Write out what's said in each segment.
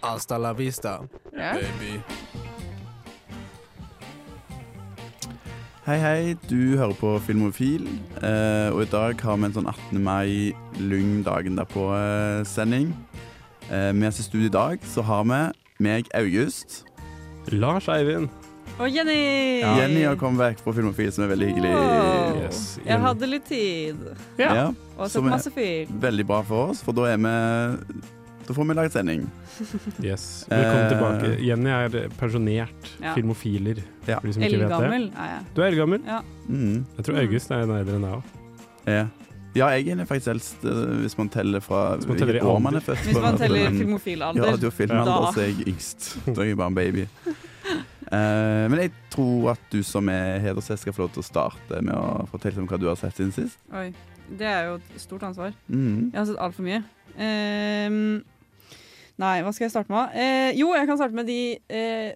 Hasta la vista, Ja. baby. Hei, hei. Du hører på Filmofil, eh, og i dag har vi en sånn 18. mai Lung dagen derpå-sending. Eh, med oss i studio i dag så har vi meg, August. Lars Eivind. Og Jenny! Jenny har kommet vekk fra Filmofil, som er veldig hyggelig. Wow. Yes. Jeg hadde litt tid Ja. og Som sett masse film. Veldig bra for oss, for da er vi Da får vi laget sending. Yes. Velkommen Eh, tilbake. Jenny er pensjonert Ja. filmofiler. Ja. Eldgammel er jeg. Du er eldgammel. Ja. Mm. Jeg tror August er en eldre enn deg òg. Ja. ja, jeg er faktisk eldst eh, hvis man teller fra Hvis man teller år man er født. Hvis man teller filmofilalder. Ja, radiofilmalder, Da. så er jeg yngst. Da er jeg bare en baby. Uh, men jeg tror at du som er hedersgjest skal få lov til å starte med å fortelle om hva du har sett siden sist. Oi. Det er jo et stort ansvar. Mm. Jeg har sett altfor mye. Ehm, nei, hva skal jeg starte med? Eh, jo, jeg kan starte med de eh,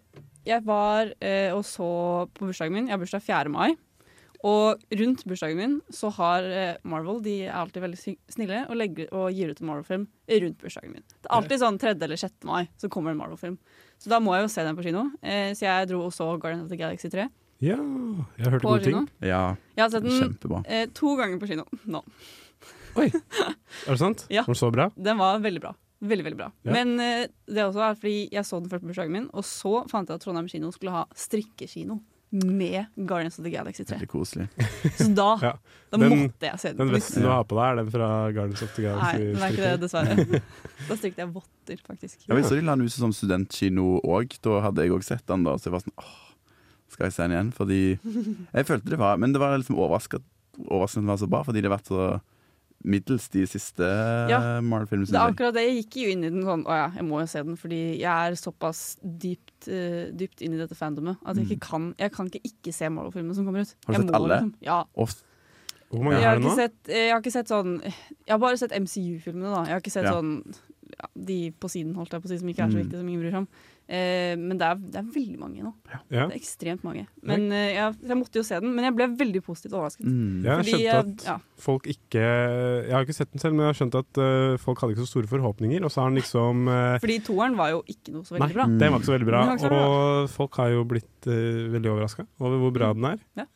Jeg var eh, og så på bursdagen min. Jeg har bursdag 4. mai. Og rundt bursdagen min så har eh, Marvel De er alltid veldig snille og, legger, og gir ut en Marvel-film rundt bursdagen min. Det er alltid sånn 3. eller 6. mai så kommer en Marvel-film. Så da må jeg jo se den på kino. Eh, så jeg dro og så Guardian of the Galaxy 3 Ja, jeg har hørt på gode kino. ting. Ja, Jeg har sett den eh, to ganger på kino nå. Oi, Er det sant? Ja. Var den så bra? Den var veldig bra. Veldig, veldig bra. Ja. Men uh, det også er fordi jeg så den først på bursdagen min, og så fant jeg at Trondheim kino skulle ha strikkekino med Guardians of the Galaxy 3. Veldig koselig. Så da, Ja. da Den- måtte jeg se den. Den vesten du har på deg, er den fra Guardians of the Galaxy? Nei, den er ikke det, dessverre. Da strikket jeg votter, faktisk. Jeg visste de la den ut som studentkino òg. Da hadde jeg òg sett den. da Så jeg var sånn åh, skal jeg se den igjen? Fordi Jeg følte det var Men det var liksom overraskende at den var så bra, fordi det har vært så middels de siste Ja. Marvel-filmene. Det er akkurat det. Jeg gikk jo inn i den sånn Å ja, jeg må jo se den, fordi jeg er såpass dypt, uh, dypt inn i dette fandomet at jeg ikke kan Jeg kan ikke ikke se Marvel-filmene som kommer ut. Mm. Har du Jeg sett må alle? Liksom, ja. Hvor mange Jeg er det nå? sett, eh, jeg har ikke sett sånn Jeg har bare sett MCU-filmene, da. Jeg har ikke sett Ja. sånn ja, de på siden, holdt jeg på å si, som ikke er så Mm. viktige, som ingen bryr seg om. Eh, men det er, det er veldig mange nå. Ja. Det er ekstremt mange. Men eh, jeg, jeg måtte jo se den, men jeg ble veldig positivt overrasket. mm. Jeg har skjønt at ja. folk ikke Jeg har ikke sett den selv, men jeg har skjønt at uh, folk hadde ikke så store forhåpninger. Og så har den liksom uh, Fordi toeren var jo ikke noe så veldig Nei, bra. den var ikke så veldig bra. Så bra. Og folk har jo blitt uh, veldig overraska over hvor bra den er. Ja.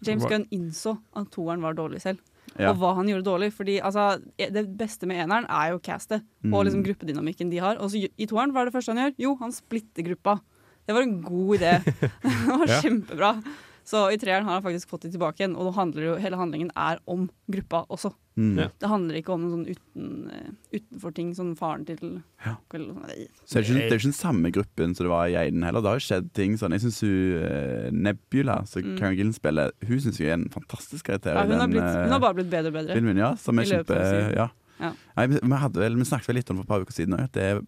James Gunn innså at toeren var dårlig selv, Ja. og hva han gjorde dårlig. Fordi altså, Det beste med eneren er jo castet Mm. og liksom gruppedynamikken de har. Og så I toeren, hva er det første han gjør? Jo, han splitter gruppa. Det var en god idé. det var Ja. kjempebra. Så i treeren har han faktisk fått det tilbake igjen, og handler jo, hele handlingen er om gruppa også. Mm. Ja. Det handler ikke om noen sånn uten, eh, utenfor ting, sånn faren til Ja. eller sånn. Så det er, ikke, det er ikke den samme gruppen som det var i Eiden heller. Det har jo skjedd ting sånn. Jeg syns hun eh, Nebula, som Mm. Karen Gillen spiller, hun syns jeg er en fantastisk karakter Ja, hun, hun, har blitt, hun har eh, bare blitt bedre og bedre. filmen. Ja, som er kjempe. Ja. Ja. Nei, vi, hadde vel, vi snakket vel litt om det for et par uker siden òg,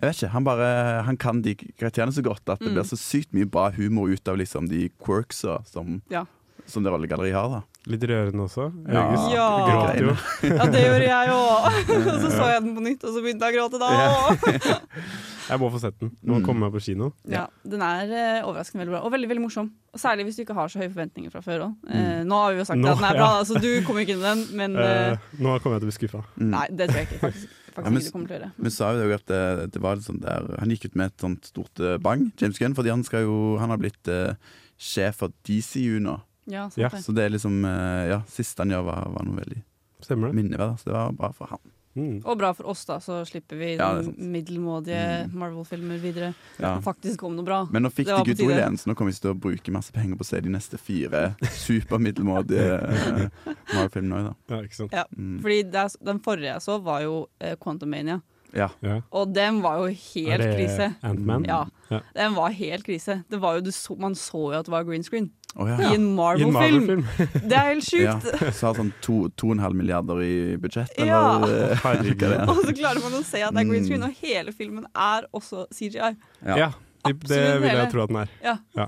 jeg vet ikke, Han bare, han kan de karakterene så godt at det Mm. blir så sykt mye bra humor ut av liksom de quirksa som, Ja. som det rollegalleriet har. da litt rørende også. Ja. Ja. gråt jo. Ja, det gjorde jeg òg! Og så så jeg den på nytt, og så begynte jeg å gråte da òg. Jeg må få sett den. Nå Mm. kommer jeg på kino. Ja, den er eh, overraskende veldig bra, og veldig veldig morsom. Og Særlig hvis du ikke har så høye forventninger fra før òg. Mm. nå har vi jo sagt Nå, at den er bra, ja. så du kommer ikke inn i den, men eh, Eh, nå kommer jeg til å bli skuffa. Mm. Nei, det tror jeg ikke. Faktisk, faktisk Ja, men- ikke kommer til å gjøre. Vi sa jo at det, det var litt sånn der Han gikk ut med et sånt stort eh, bang, James Gunn, fordi han skal jo Han har blitt uh, sjef for DCU nå. Ja, sant Ja. det. Så det er liksom uh, Ja, siste han gjør, var, var noe veldig Stemmer det? minneverdig. Så det var bra for han. Mm. Og bra for oss, da, så slipper vi Ja, middelmådige Mm. Marvel-filmer videre. Ja. Faktisk kom noe bra. Men nå fikk de. Good Will igjen, så nå kommer vi til å bruke masse penger på å se de neste fire supermiddelmådige Marvel-filmene òg, da. Ja, ikke sant. Ja. Mm. Fordi det er, Den forrige jeg så, var jo eh, Quantum Mania. Ja. Ja. Og den var jo helt er det krise. Ant-Man? Ja. Ja. Den var helt krise. Det var jo, du så, man så jo at det var green screen. Oh, ja. i en Marvel-film. Marvel-film. Det er helt ja. Så har sånn to, to og en halv milliarder i budsjett, Ja. eller? Ja. Hva det er. Og så klarer man å se at det er green screen, Mm. og hele filmen er også CGI. Ja. Ja, det, det vil jeg tro at den er. Ja. Ja,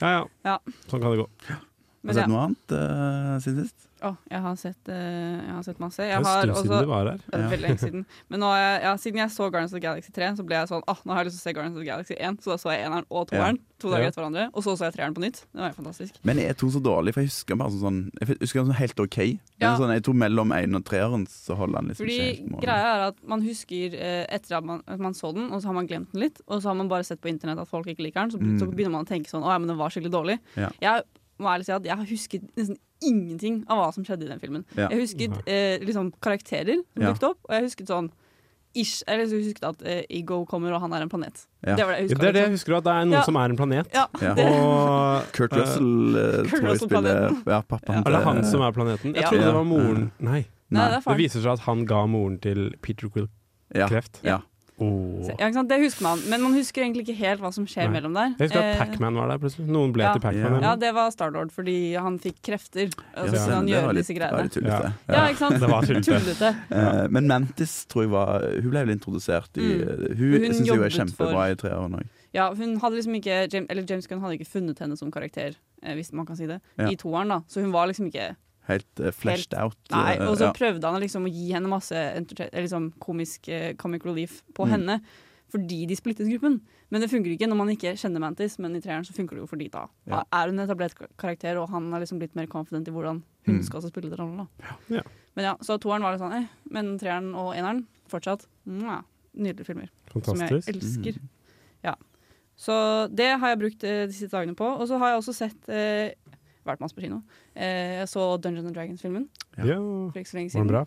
ja. ja. Ja. Sånn kan det gå. Har du sett noe annet uh, siden sist? Å, jeg, har sett, eh, jeg har sett masse. Det er en har stund siden du var her. Er Ja. veldig lenge siden. Men nå ja, siden jeg så Guardians of the Galaxy 3, så ble jeg sånn ah, nå har jeg lyst til å se Guardians of the Galaxy 1. Så da så jeg eneren og toeren to dager etter hverandre. Og så så jeg treeren på nytt. Det var helt fantastisk. Men er to så dårlig? For jeg husker bare sånn, jeg husker den sånn helt OK. Men Ja. sånn, jeg tror mellom én og treeren så holder den liksom Fordi ikke helt mål. greia er at man husker eh, etter at man, at man så den, og så har man glemt den litt. Og så har man bare sett på internett at folk ikke liker den, så, Mm. så begynner man å tenke sånn å ja, men den var skikkelig dårlig. Ja. Jeg må ærlig si at jeg har husket nesten ingenting av hva som skjedde i den filmen. Ja. Jeg husket eh, liksom karakterer som Ja. dukket opp, og jeg husket sånn ish, eller jeg husket at eh, Ego kommer og han er en planet. Ja. Det var det jeg Ja, det er det jeg husker, at det er noen Ja. som er en planet. Ja, Ja. Og Kurt eh, Russell uh, Kurt tror jeg Russell spiller ja, pappaen Er det han som er planeten? Jeg Ja. trodde det var moren. Nei. Nei, det er Det viser seg at han ga moren til Peter Quill ja. kreft. Ja. Åh. Så, ja, ikke sant? Det husker man, men man husker egentlig ikke helt hva som skjer Nei. mellom der. Jeg husker at Eh, Pacman var der plutselig. Noen ble ja. til Pacman. Ja. Ja, det var Starlord fordi han fikk krefter. Og så han det gjøre var litt- disse det var litt tullete. Ja, ikke sant? Det var tullete. Tullete. Eh, men Mantis tror jeg var Hun ble vel introdusert i Mm. Hun, Hun syns jo er kjempebra for- i treeren òg. Ja, hun hadde liksom ikke James, Eller James Gunn hadde ikke funnet henne som karakter, eh, hvis man kan si det, Ja. i toeren. da Så hun var liksom ikke Helt uh, fleshed out. Nei, eh, Og så ja. prøvde han liksom å gi henne masse liksom komisk uh, comic relief på Mm. henne. Fordi de splittet gruppen. Men det funker ikke når man ikke kjenner Mantis, men i treeren så funker det jo fordi da Ja. er hun en etablert karakter, og han er liksom blitt mer confident i hvordan hun Mm. skal også spille den rollen. da. Ja. Men ja, så toeren var litt sånn eh, men treeren og eneren fortsatt mwah, nydelige filmer. Som jeg elsker. Mm. Ja. Så det har jeg brukt eh, de siste dagene på. Og så har jeg også sett eh, Vært masse på kino. Eh, jeg så Dungeons and Dragons-filmen Ja. Ja. for ikke så lenge Var den bra?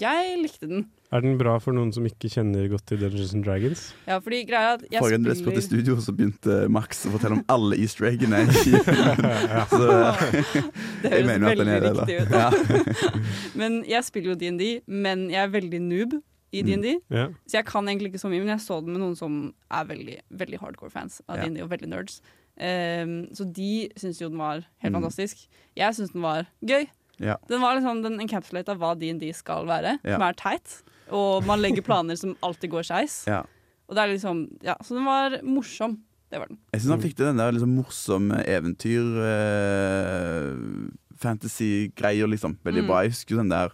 Jeg likte den. Er den bra for noen som ikke kjenner godt til Dungeons and Dragons? Ja, fordi greia er at jeg Forrige gang du spurte i studio, så begynte Max å fortelle om alle easter eggene. i- så Det høres veldig det, da. riktig ut. Ja. Men jeg spiller jo DND, men jeg er veldig noob i Mm. Yeah. Så jeg kan egentlig ikke så mye, men jeg så den med noen som er veldig, veldig hardcore fans av yeah. DND, og veldig nerds. Ehm, så de syns jo den var helt Mm. fantastisk. Jeg syns den var gøy. Ja. Den var liksom den encapsulata hva DND skal være, Ja. som er teit. Og man legger planer som alltid går skeis. Ja. Og det er liksom Ja, så den var morsom. Det var den. Jeg syns han fikk til den der liksom morsomme eventyr uh, Fantasy-greier, liksom. Veldig Mm. bra. Jeg husker den der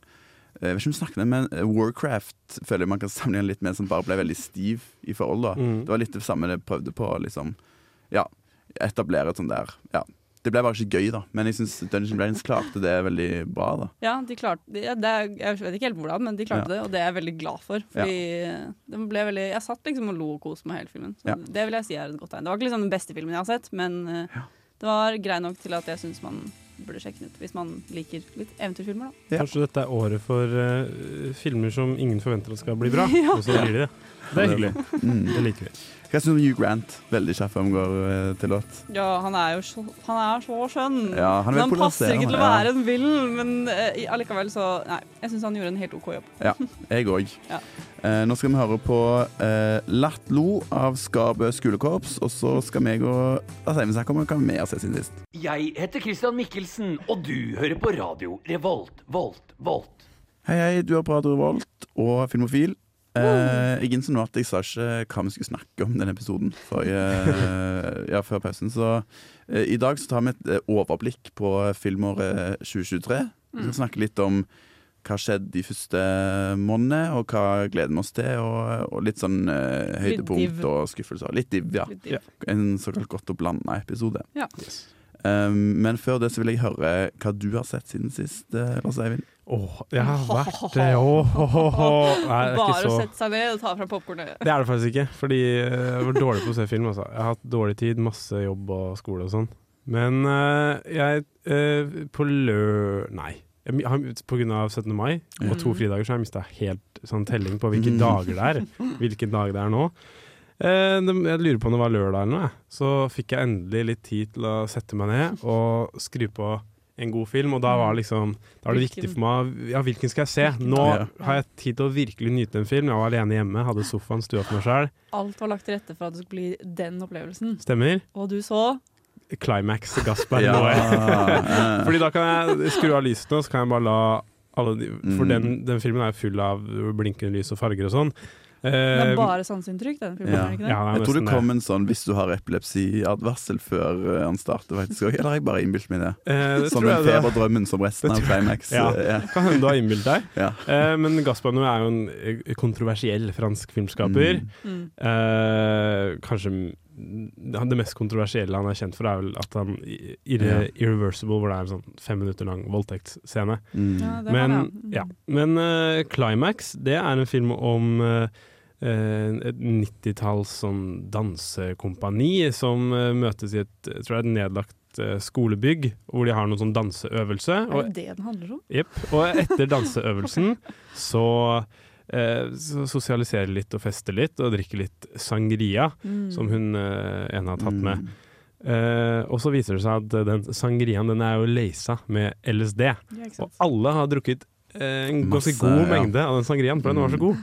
eh, Jeg vet ikke om vi snakket men eh, Warcraft føler jeg man kan sammenligne litt med, som bare ble veldig stiv i forhold. da Mm. Det var litt det samme det prøvde på liksom, ja, etablere et sånt der ja. Det ble bare ikke gøy, da. Men jeg syns Dungeons Dragons klarte det veldig bra. da Ja, de klarte de, ja, det er, Jeg vet ikke helt hvordan, men de klarte Ja. det, og det er jeg veldig glad for. Fordi den ble veldig Jeg satt liksom og lo og koste meg hele filmen. Så Ja. det vil jeg si er et godt tegn. Det var ikke liksom den beste filmen jeg har sett, men eh, det var grei nok til at jeg syns man burde sjekke den ut hvis man liker litt eventyrfilmer. da Ja. Kanskje dette er året for uh, filmer som ingen forventer at skal bli bra, Ja. og så blir de det. Det er hyggelig. Mm. Det liker vi. Hva syns du om Hugh Grant? Veldig kjapp omgår går eh, til låt. Ja, han er jo så, han er så skjønn. Ja, han er men han passer ikke til å være en vill, men uh, allikevel så Nei, jeg syns han gjorde en helt OK jobb. Ja, Jeg òg. Ja. uh, nå skal vi høre på uh, Latlo av Skabø skolekorps, og så skal vi gå Da sier vi snakke om hva vi har sett siden sist. Jeg heter Christian Mikkelsen, og du hører på radio Revolt, Volt, Volt. Hei, hei, du er på Radio Revolt og Filmofil. Eh, jeg innså nå at jeg sa ikke hva vi skulle snakke om denne episoden for, uh, ja, før pausen. Så uh, i dag så tar vi et eh, overblikk på filmåret 2023. Vi skal snakke litt om hva skjedde de første månedene, og hva gleder vi oss til. Og, og litt sånn høydepunkt og skuffelser. Litt div, ja. Litt div. En såkalt godt og blanda episode. Ja. Um, men før det så vil jeg høre hva du har sett siden sist, Lars Eivind. Åh, jeg har vært det åh, åh, åh, åh. Nei, det Bare å så sette seg ned og ta fram popkornet. Det er det faktisk ikke, fordi eh, jeg var dårlig på å se film. Altså. Jeg har hatt dårlig tid, masse jobb og skole og sånn. Men uh, jeg uh, På lø... Nei. Jeg på grunn av 17. mai og to Mm. fridager så har jeg mista helt sånn telling på hvilke Mm. dager det er. Hvilken dag det er nå. Uh, det, jeg lurer på om det var lørdag eller noe. Så fikk jeg endelig litt tid til å sette meg ned og skru på en god film, og da var det liksom Da var det viktig for meg Ja, hvilken skal jeg se? Nå har jeg tid til å virkelig nyte en film. Jeg var alene hjemme, hadde sofaen stua for meg sjøl. Alt var lagt til rette for at det skulle bli den opplevelsen. Stemmer. Og du så Climax gasper eh, Fordi da kan jeg skru av lysene, og så kan jeg bare la alle de For Mm. den, den filmen er jo full av blinkende lys og farger og sånn. Det Eh, er bare sanseinntrykk, den filmen. Ja. er det ikke det? ja, det er Jeg tror det nesten det. kom en sånn 'hvis du har epilepsi'-advarsel før eh, han starter, faktisk òg. Eller har jeg bare innbilt meg det? Eh, det Som den feberdrømmen som resten av Climax. Ja. eh, er. Kan hende du har innbilt deg. Ja. Eh, men Gaspar Noé er jo en eh, kontroversiell fransk filmskaper. Mm. Mm. Eh, kanskje det mest kontroversielle han er kjent for, er vel at han i- irre, Ja. Irreversible, hvor det er en sånn fem minutter lang voldtektsscene. Mm. Ja, Men, ja. Men uh, Climax, det er en film om eh, eh, et 90-talls sånn dansekompani som uh, møtes i et, jeg tror det er et nedlagt skolebygg, hvor de har noen sånn danseøvelse. Er det det den handler om? Jepp. Og etter danseøvelsen så, eh, sosialisere litt og fester litt og drikke litt sangria, Mm. som hun eh, ene har tatt med. Mm. Eh, og så viser det seg at den sangriaen den er jo leisa med LSD. Ja, Og alle har drukket eh, en ganske god ja. mengde av den sangriaen, for den var så Mm. god.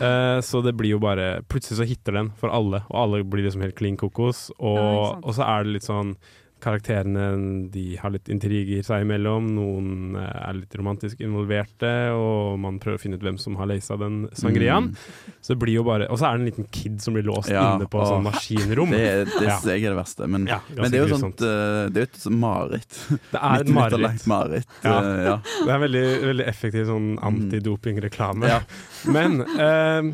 Eh, så det blir jo bare Plutselig så hitter den for alle, og alle blir liksom helt klin kokos. Og, ja, og så er det litt sånn Karakterene de har litt intriger seg imellom. Noen eh, er litt romantisk involverte, og man prøver å finne ut hvem som har lasa den sangriaen. Mm. Så det blir jo bare Og så er det en liten kid som blir låst Ja, inne på og, sånn maskinrom. Det, det Ja. jeg er det verste. Men, Ja, men det er jo ganske sånt eh, Det er jo et sånt mareritt. Det er et 90 minutter mareritt. mareritt. Ja. eh, ja. Det er veldig, veldig effektiv sånn antidopingreklame. Ja. Men eh,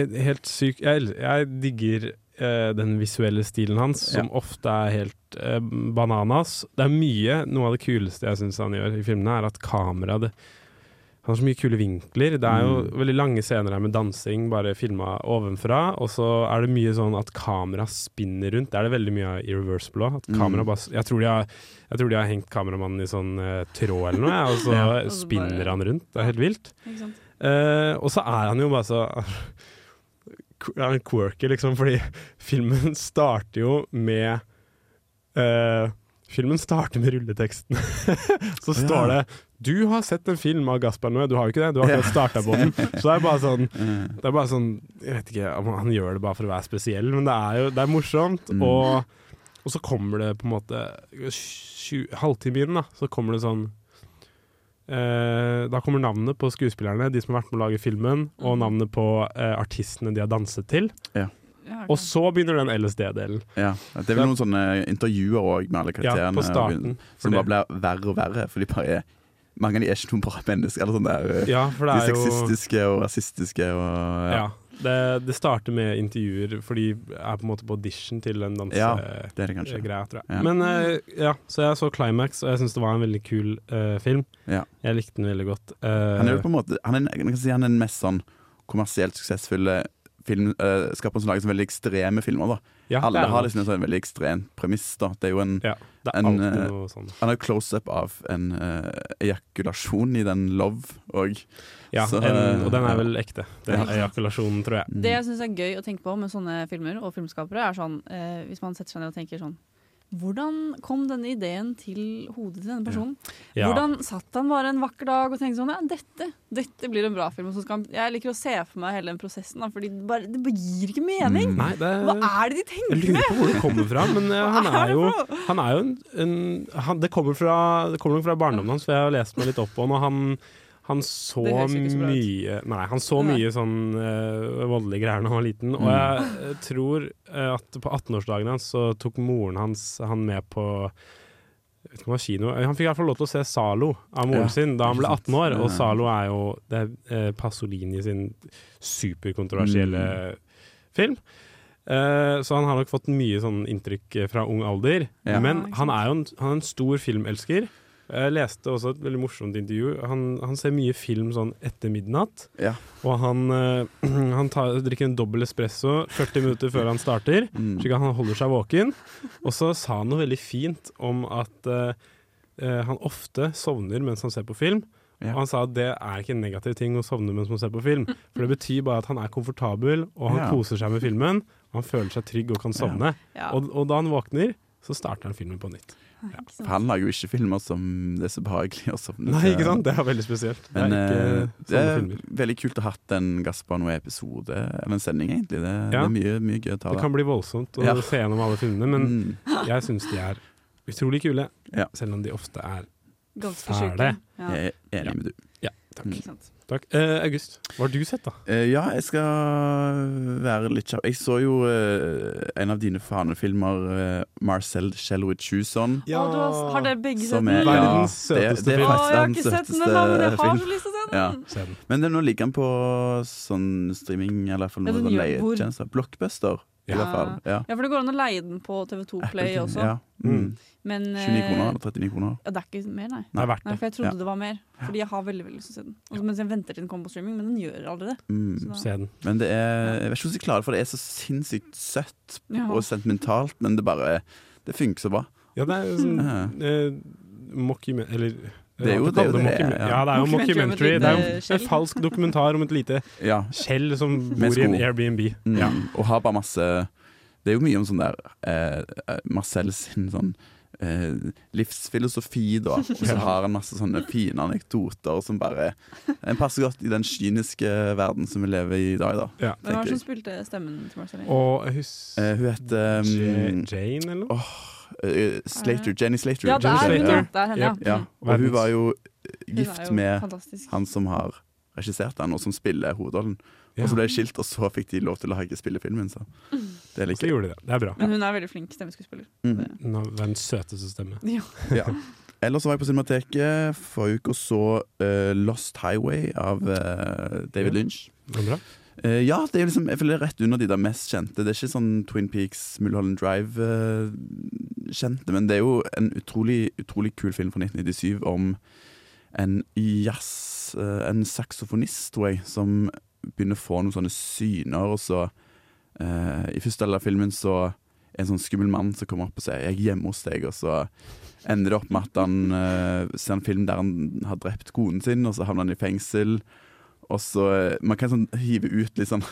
eh, helt syk Jeg, jeg digger eh, den visuelle stilen hans, som ofte er helt eh, bananas. Det er mye Noe av det kuleste jeg syns han gjør i filmene, er at kameraet Han har så mye kule vinkler. Det er jo Mm. veldig lange scener her med dansing, bare filma ovenfra. Og så er det mye sånn at kameraet spinner rundt. Det er det veldig mye av Irreversible òg. At Mm. jeg, tror de har- jeg tror de har hengt kameramannen i sånn eh, tråd eller noe, og så Ja. Spinner han rundt. Det er helt vilt. Eh, og så er han jo bare så Han litt quirky, liksom, fordi filmen starter jo med uh, Filmen starter med rulleteksten. så ja. står det 'Du har sett en film av Gaspar Noé'. Du har jo ikke det? Du har ikke starta på den. Så det er bare sånn det er bare sånn Jeg vet ikke om han gjør det bare for å være spesiell, men det er jo det er morsomt. Mm. Og, og så kommer det på en måte Halvtime inn, da, så kommer det sånn eh, Da kommer navnet på skuespillerne, de som har vært med å lage filmen, og Mhm. navnet på uh, artistene de har danset til. Ja, ok. Og så begynner den LSD-delen. ja. Det er vel noen sånne intervjuer òg med alle Ja, på starten. Som bare blir verre og verre, for de bare er mange av de er ikke noen bra mennesker. Eller sånn der, eh, Ja, for de det er er jo og rasistiske og ja. Det, det starter med intervjuer, for de er på en måte på audition til den dansegreie. Ja. Ja. Men uh, ja, så jeg så Climax, og jeg syns det var en veldig kul uh, film. Ja. Jeg likte den veldig godt. Uh, Han er jo på en måte Han er, jeg kan si han er den mest sånn kommersielt suksessfulle filmskaperen som lager veldig ekstreme filmer. da ja, Alle har liksom en sånn veldig ekstrem premiss. da Det er jo en Ja, er en, eh, sånn. en close-up av en uh, ejakulasjon i den Love og Ja, så, en, og den er vel ekte. Den Ja. ejakulasjonen, tror jeg. Det jeg syns er gøy å tenke på med sånne filmer og filmskapere, er sånn uh, hvis man setter seg ned og tenker sånn Hvordan kom denne ideen til hodet til denne personen? Ja. Hvordan satt han bare en vakker dag og tenkte sånn Ja, dette, dette blir en bra film. Han, jeg liker å se for meg hele den prosessen, da, Fordi det bare, det bare gir ikke mening. Mm. Nei, det Hva er det de tenker med? Jeg lurer på hvor det kommer fra, men eh, han er jo, han er jo en, en han, det, kommer fra, det kommer nok fra barndommen hans, for jeg har lest meg litt opp på han, og han, han så mye Nei, han så mye sånn uh, voldelige greier da han var liten. Og Mm. jeg eh, tror eh, at på 18-årsdagen hans så tok moren hans han med på jeg vet ikke om det var kino. Han fikk i hvert fall lov til å se Zalo av moren Ja, sin da han ble 18 år. Og Ja. Zalo er jo det er Pasolini sin superkontroversielle Mm. film. Uh, så han har nok fått mye sånn inntrykk fra ung alder. Ja. Men han er jo en, han er en stor filmelsker. Jeg leste også et veldig morsomt intervju. Han, han ser mye film sånn etter midnatt. Ja. Og han, eh, han tar, drikker en dobbel espresso 40 minutter før han starter, Mm. slik at han holder seg våken. Og så sa han noe veldig fint om at eh, eh, han ofte sovner mens han ser på film. Ja. Og han sa at det er ikke en negativ ting å sovne mens man ser på film. For det betyr bare at han er komfortabel, og han Ja. koser seg med filmen. Og han føler seg trygg og kan sovne. Ja. Og, og da han våkner, så starter han filmen på nytt. For han lager jo ikke filmer som det er så behagelig å sovne Nei, ikke sant? Det er veldig spesielt. Det Men er ikke eh, det er filmer. veldig kult å ha hatt en Gaspar Noé-episode, eller en sending, egentlig. Det, det er mye, mye gøy å ta Det kan bli voldsomt å Ja. se gjennom alle filmene, men Mm. jeg syns de er utrolig kule. Ja. Selv om de ofte er Ganske Fæle. sjuke. Ja. Jeg er enig med du. Ja, takk. Mm. Takk. Eh, August, hva har du sett, da? Eh, ja, jeg skal være litt kjapp. Jeg så jo eh, en av dine fanefilmer, eh, Marcel Shell with Ja. Å, du har, har dere begge sett den? er, Verdens ja, det, søteste det er film. Å, jeg har ikke sett den ennå, men jeg har så lyst til å se den! Ja. Men den nå ligger den på sånn streaming, eller i hvert fall den sånn leietjenester. Blockbuster, i Ja. hvert fall. Ja. Ja, for det går an å leie den på TV2 Play også. Ja. Mm. Men 29 eh, kroner eller 39 kroner. Ja, det er ikke mer, nei. nei, Nei. For jeg trodde Ja. det var mer. Fordi jeg har veldig veldig lyst til å se den. Også, mens jeg venter til den kommer på streaming, men den gjør aldri det. Mm. Så da- Se den. Men det er Jeg vet ikke hvordan jeg klarer det, for det er så sinnssykt søtt Ja. og sentimentalt, men det bare Det funker så bra. Ja, det er sånn eh, mockument... Eller Det er jo- det er jo kaller det, er, ja. Ja, det er jo Mockumentary om et mockumentary. Det er jo en falsk dokumentar om et lite Ja. skjell som bor i en. Airbnb. Mm. Ja. Og har bare masse Det er jo mye om sånn der eh, eh, Marcel sin sånn eh, livsfilosofi, da. Og så har han masse sånne fine anekdoter som bare Den passer godt i den kyniske verden som vi lever i i dag, da. Ja. Hvem var det som spilte stemmen til Marceline? Og hus Eh, hun heter um, Jane, eller noe? eh, Slater. Jenny Slater. ja, det er Jenny hun, Slater. ja. Det henne, ja. Ja, og hun var jo gift jo med fantastisk. han som har regissert den, og som spiller hovedrollen. Og så ble de skilt, og så fikk de lov til å lage spillefilmen. Så det er like gjorde de det. Det er bra. Men hun er veldig flink stemmeskuespiller. mm. Hun har verdens søteste stemme. Ja. Ja. Ellers så var jeg på Cinemateket forrige uke og så uh, Lost Highway av uh, David Ja. Lynch. Det er bra. Eh, ja, det er liksom, jeg føler det er rett under de der mest kjente. Det er ikke sånn Twin Peaks, Mulholland Drive-kjente, men det er jo en utrolig, utrolig kul film fra 1997 om en jazz... eh, en saksofonist, tror jeg, som begynner å få noen sånne syner, og så eh, I første del av filmen så er en sånn skummel mann som kommer opp og sier 'jeg er hjemme hos deg', og så ender det opp med at han eh, ser en film der han har drept konen sin, og så havner han i fengsel. Og så eh, Man kan sånn hive ut litt sånn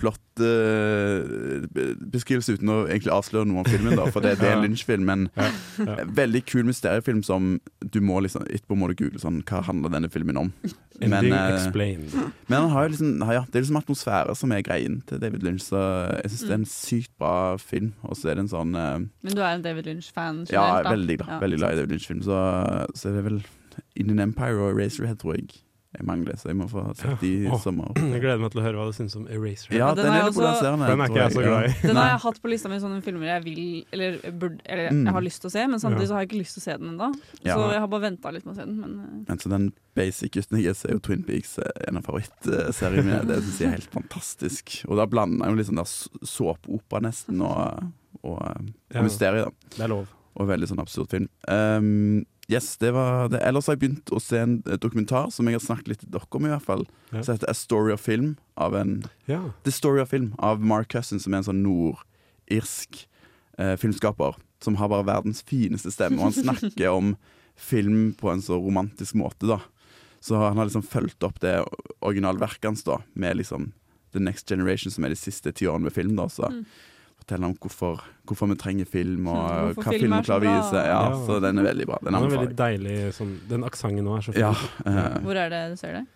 plottbeskrivelse uten å egentlig avsløre noe om filmen, da, for det, det er en Lynch-film. Men Ja, ja. veldig kul mysteriefilm som du må liksom etterpå må du google sånn Hva handler denne filmen om? Men, Ending eh, explained. men han har jo liksom ja, det er liksom atmosfære som er greien til David Lynch, så jeg syns det er en sykt bra film. Og så er det en sånn uh, Men du er en David Lynch-fan? Ja, veldig glad, Ja, veldig glad i. David Lynch-film. Så, så er det vel Indian Empire og Razorhead, tror jeg. Jeg mangler, så jeg må få sett de i sommer. Jeg gleder meg til å høre hva du syns om Eraser. Ja, den den, er også- polariserende. Den er ikke jeg så glad i. Den har jeg hatt på lista mi sånne filmer jeg vil Eller, burde, eller Mm. jeg har lyst til å se, men samtidig så har jeg ikke lyst til å se den ennå. Ja. Så jeg har bare venta litt med å se den. Men eh, Men så den basic gutten jeg er, er jo Twin Peaks eh, en av favorittseriene mine. Det syns jeg er helt fantastisk. Og da blander jeg jo litt sånn der såpeopera nesten, og, og, og Ja. mysteriet, da. Det er lov. Og veldig sånn absurd film. Um, yes, det var det. Ellers har jeg begynt å se en eh, dokumentar som jeg har snakket litt til dere om, i hvert fall. Ja. Som heter A Story of Film av en Ja. The Story of Film av Mark Cousin, som er en sånn nordirsk eh, filmskaper. Som har bare verdens fineste stemme, og han snakker om film på en så romantisk måte, da. Så han har liksom fulgt opp det originalverket hans, da, med liksom The Next Generation, som er de siste ti årene med film, da. Så Mm. Forteller han om hvorfor, hvorfor vi trenger film, og Mm, hvorfor hva film er klarer å vise. Ja, Ja. så den er veldig bra. Den Den er veldig deilig sånn, Den aksenten nå er så fin. Ja, uh, hvor er det du ser det?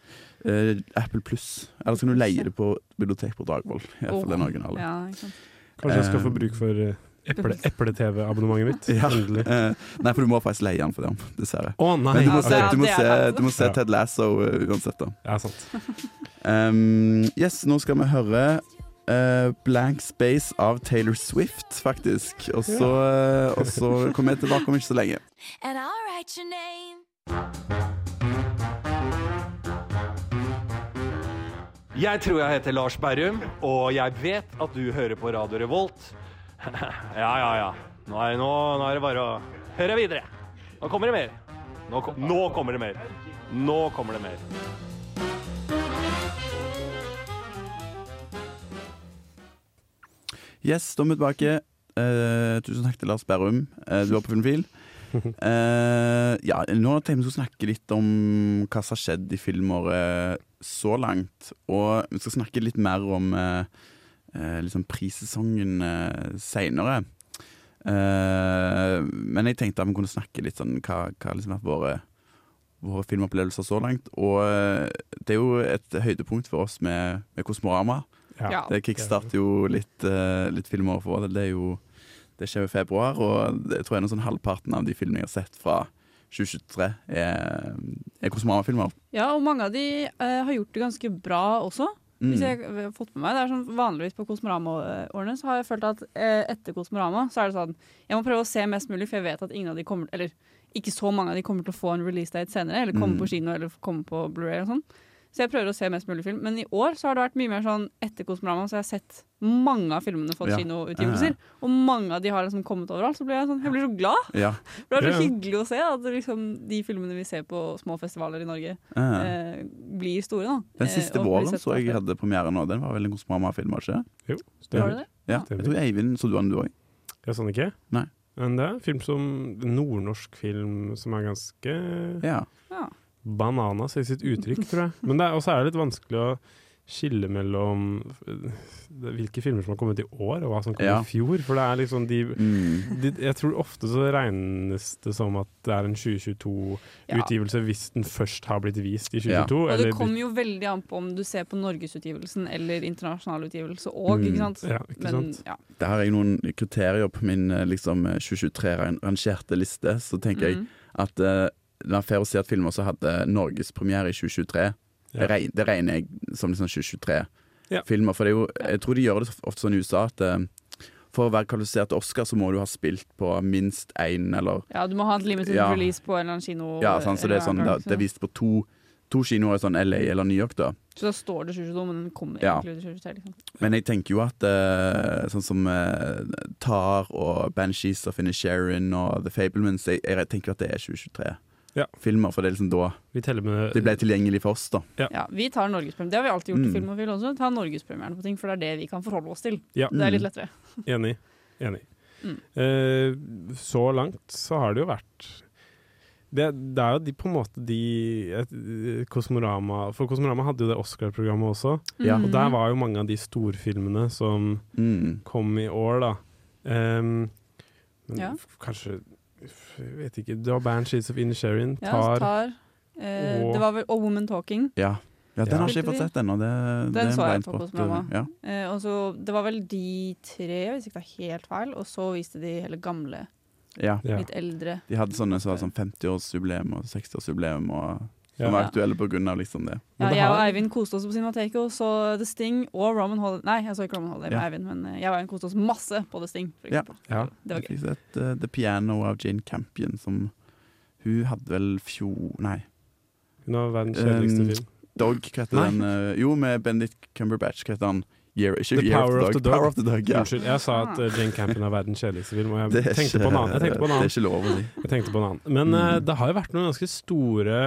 Uh, Apple Pluss. Eller så kan du leie det på bibliotek på Dragvoll. Iallfall den originale. Ja. Kanskje jeg skal få Eh, bruk for eple- eple-TV-abonnementet mitt. Ja. Endelig. Nei, for du må faktisk leie den for det, dessverre. Oh, nei! Men du må se, du må se, du må se Ted Lasso uh, uansett, da. Ja, sant. Um, yes, nå skal vi høre eh, Blank Space av Taylor Swift, faktisk. Og så, yeah. og så kommer jeg tilbake om ikke så lenge. and I'll write your name. Jeg tror jeg heter Lars Berrum, og jeg vet at du hører på Radio Revolt. ja, ja, ja. Nå er, nå, nå er det bare å høre videre. Nå kommer det mer. Nå, kom, nå kommer det mer. Nå kommer det mer. Yes, da er vi tilbake. Eh, tusen takk til Lars Berrum. Eh, du var på Filmfil. Eh, ja, nå tenkte vi skal snakke litt om hva som har skjedd i filmåret så langt. Og vi skal snakke litt mer om eh, eh, liksom prissesongen eh, seinere. Eh, men jeg tenkte at vi kunne snakke litt sånn hva, hva liksom har vært våre, våre filmopplevelser så langt. Og det er jo et høydepunkt for oss med, med Kosmorama. Ja. Det kickstarter jo litt, uh, litt filmer for. Det, er jo, det skjer jo i februar, og jeg tror jeg sånn halvparten av de filmene jeg har sett fra 2023, er, er Kosmama-filmer. Ja, og mange av de uh, har gjort det ganske bra også. Mm. Hvis jeg har fått med meg, det er sånn Vanligvis på Kosmorama-årene så har jeg følt at eh, etter Kosmorama så er det sånn Jeg må prøve å se mest mulig, for jeg vet at ingen av de kommer Eller ikke så mange av de kommer til å få en release date senere, eller komme Mm. på kino eller komme på Blu-ray og sånn. Så jeg prøver å se mest mulig film. Men i år så har det vært mye mer sånn etter Kosmorama, så jeg har sett mange av filmene fått Ja. kinoutgivelser. Og mange av de har liksom kommet overalt. Så blir jeg, sånn, jeg blir så glad. Ja. For det er så hyggelig å se at liksom, de filmene vi ser på små festivaler i Norge, ja. eh, blir store. da. Den Eh, siste våren så jeg hadde premiere nå. Den var vel en Kosmorama-film, var det ikke? Jo, Var det det? Ja, jeg tror Eivind så du den, du òg. Jeg sånn ikke? Nei. Men det er en film som nordnorsk film som er ganske Ja. Ja. Bananas i sitt uttrykk, tror jeg. Men det er også er det litt vanskelig å skille mellom eh, hvilke filmer som har kommet i år, og hva som kom Ja. i fjor. For det er liksom de, Mm. de Jeg tror ofte så regnes det som at det er en 2022-utgivelse hvis den først har blitt vist i 2022. Ja. Og det kommer jo veldig an på om du ser på norgesutgivelsen eller internasjonal utgivelse òg, Mm. ikke sant. Ja, ikke Men sant? ja. Der har jeg noen kriterier på min eh, liksom, 2023-rangerte liste. Så tenker jeg Mm. at uh, det er fair å si at filmen også hadde norgespremiere i 2023, Ja. det, regner, det regner jeg som liksom 2023-filmer. Ja. For det er jo, jeg tror de gjør det ofte sånn i USA at eh, for å være kvalifisert til Oscar, så må du ha spilt på minst én eller ja, du må ha et limited Ja. release på en eller annen kino. Ja, sant, så det er, sånn, det, det er vist på to, to kinoer i sånn LA eller New York, da. Så da står det 2022, men den kommer Ja. egentlig ut i 2023. Liksom. Men jeg tenker jo at uh, sånn som uh, Tar og Banshees og Finnish Sharon og The Fablemans, jeg, jeg tenker at det er 2023. Ja. Filmer, for det er liksom da Vi med det ble tilgjengelig for oss, da. Ja, vi tar norgespremieren. Det har vi alltid gjort Mm. i Filmofil også. Ta norgespremieren på ting, for det er det vi kan forholde oss til. Ja. Det er litt Mm. lettere. Enig. Enig. Mm. Eh, så langt så har det jo vært det, det er jo de, på en måte de et, Kosmorama For Kosmorama hadde jo det Oscar-programmet også. Ja. Og Mm. der var jo mange av de storfilmene som Mm. kom i år, da. Um, men Ja. kanskje vet ikke. Det var Banshees of Inisherin. Ja, Tar tar. Eh, og- det var vel Og Woman Talking. Ja. ja, den Ja. har ikke jeg fått sett ennå. Det, det er så jeg på hos mamma. Ja. Eh, og så, det var vel de tre, hvis ikke det er helt feil. Og så viste de hele gamle, ja. litt eldre. De hadde sånne som var sånn 50-årsjubileum og 60-årsjubileum, og. Som var aktuelle av liksom det. Ja, det jeg og Eivind koste oss på Cinemateket og så The Sting og Roman Holiday. Nei, jeg så ikke Roman Holiday med Ja. Eivind, men eh, jeg og Eivind koste oss masse på The Sting. For Ja. eksempel. Ja. Det var Jeg gøy. fikk sett uh, The Piano av Jane Campion, som hun hadde vel fjor... Nei. Hun har verdens kjedeligste Um, film. Dog, hva heter den? Uh, jo, med Benedict Cumberbatch, hva heter han? Year, The Year Power of the Dog. Power of the Dog, ja. Unnskyld, jeg sa at uh, Jane Campion er verdens kjedeligste film, og jeg er, tenkte ikke, på en annen. Jeg tenkte på en det er ikke lov å si. Jeg tenkte på en annen. Men Mm. det har jo vært noen ganske store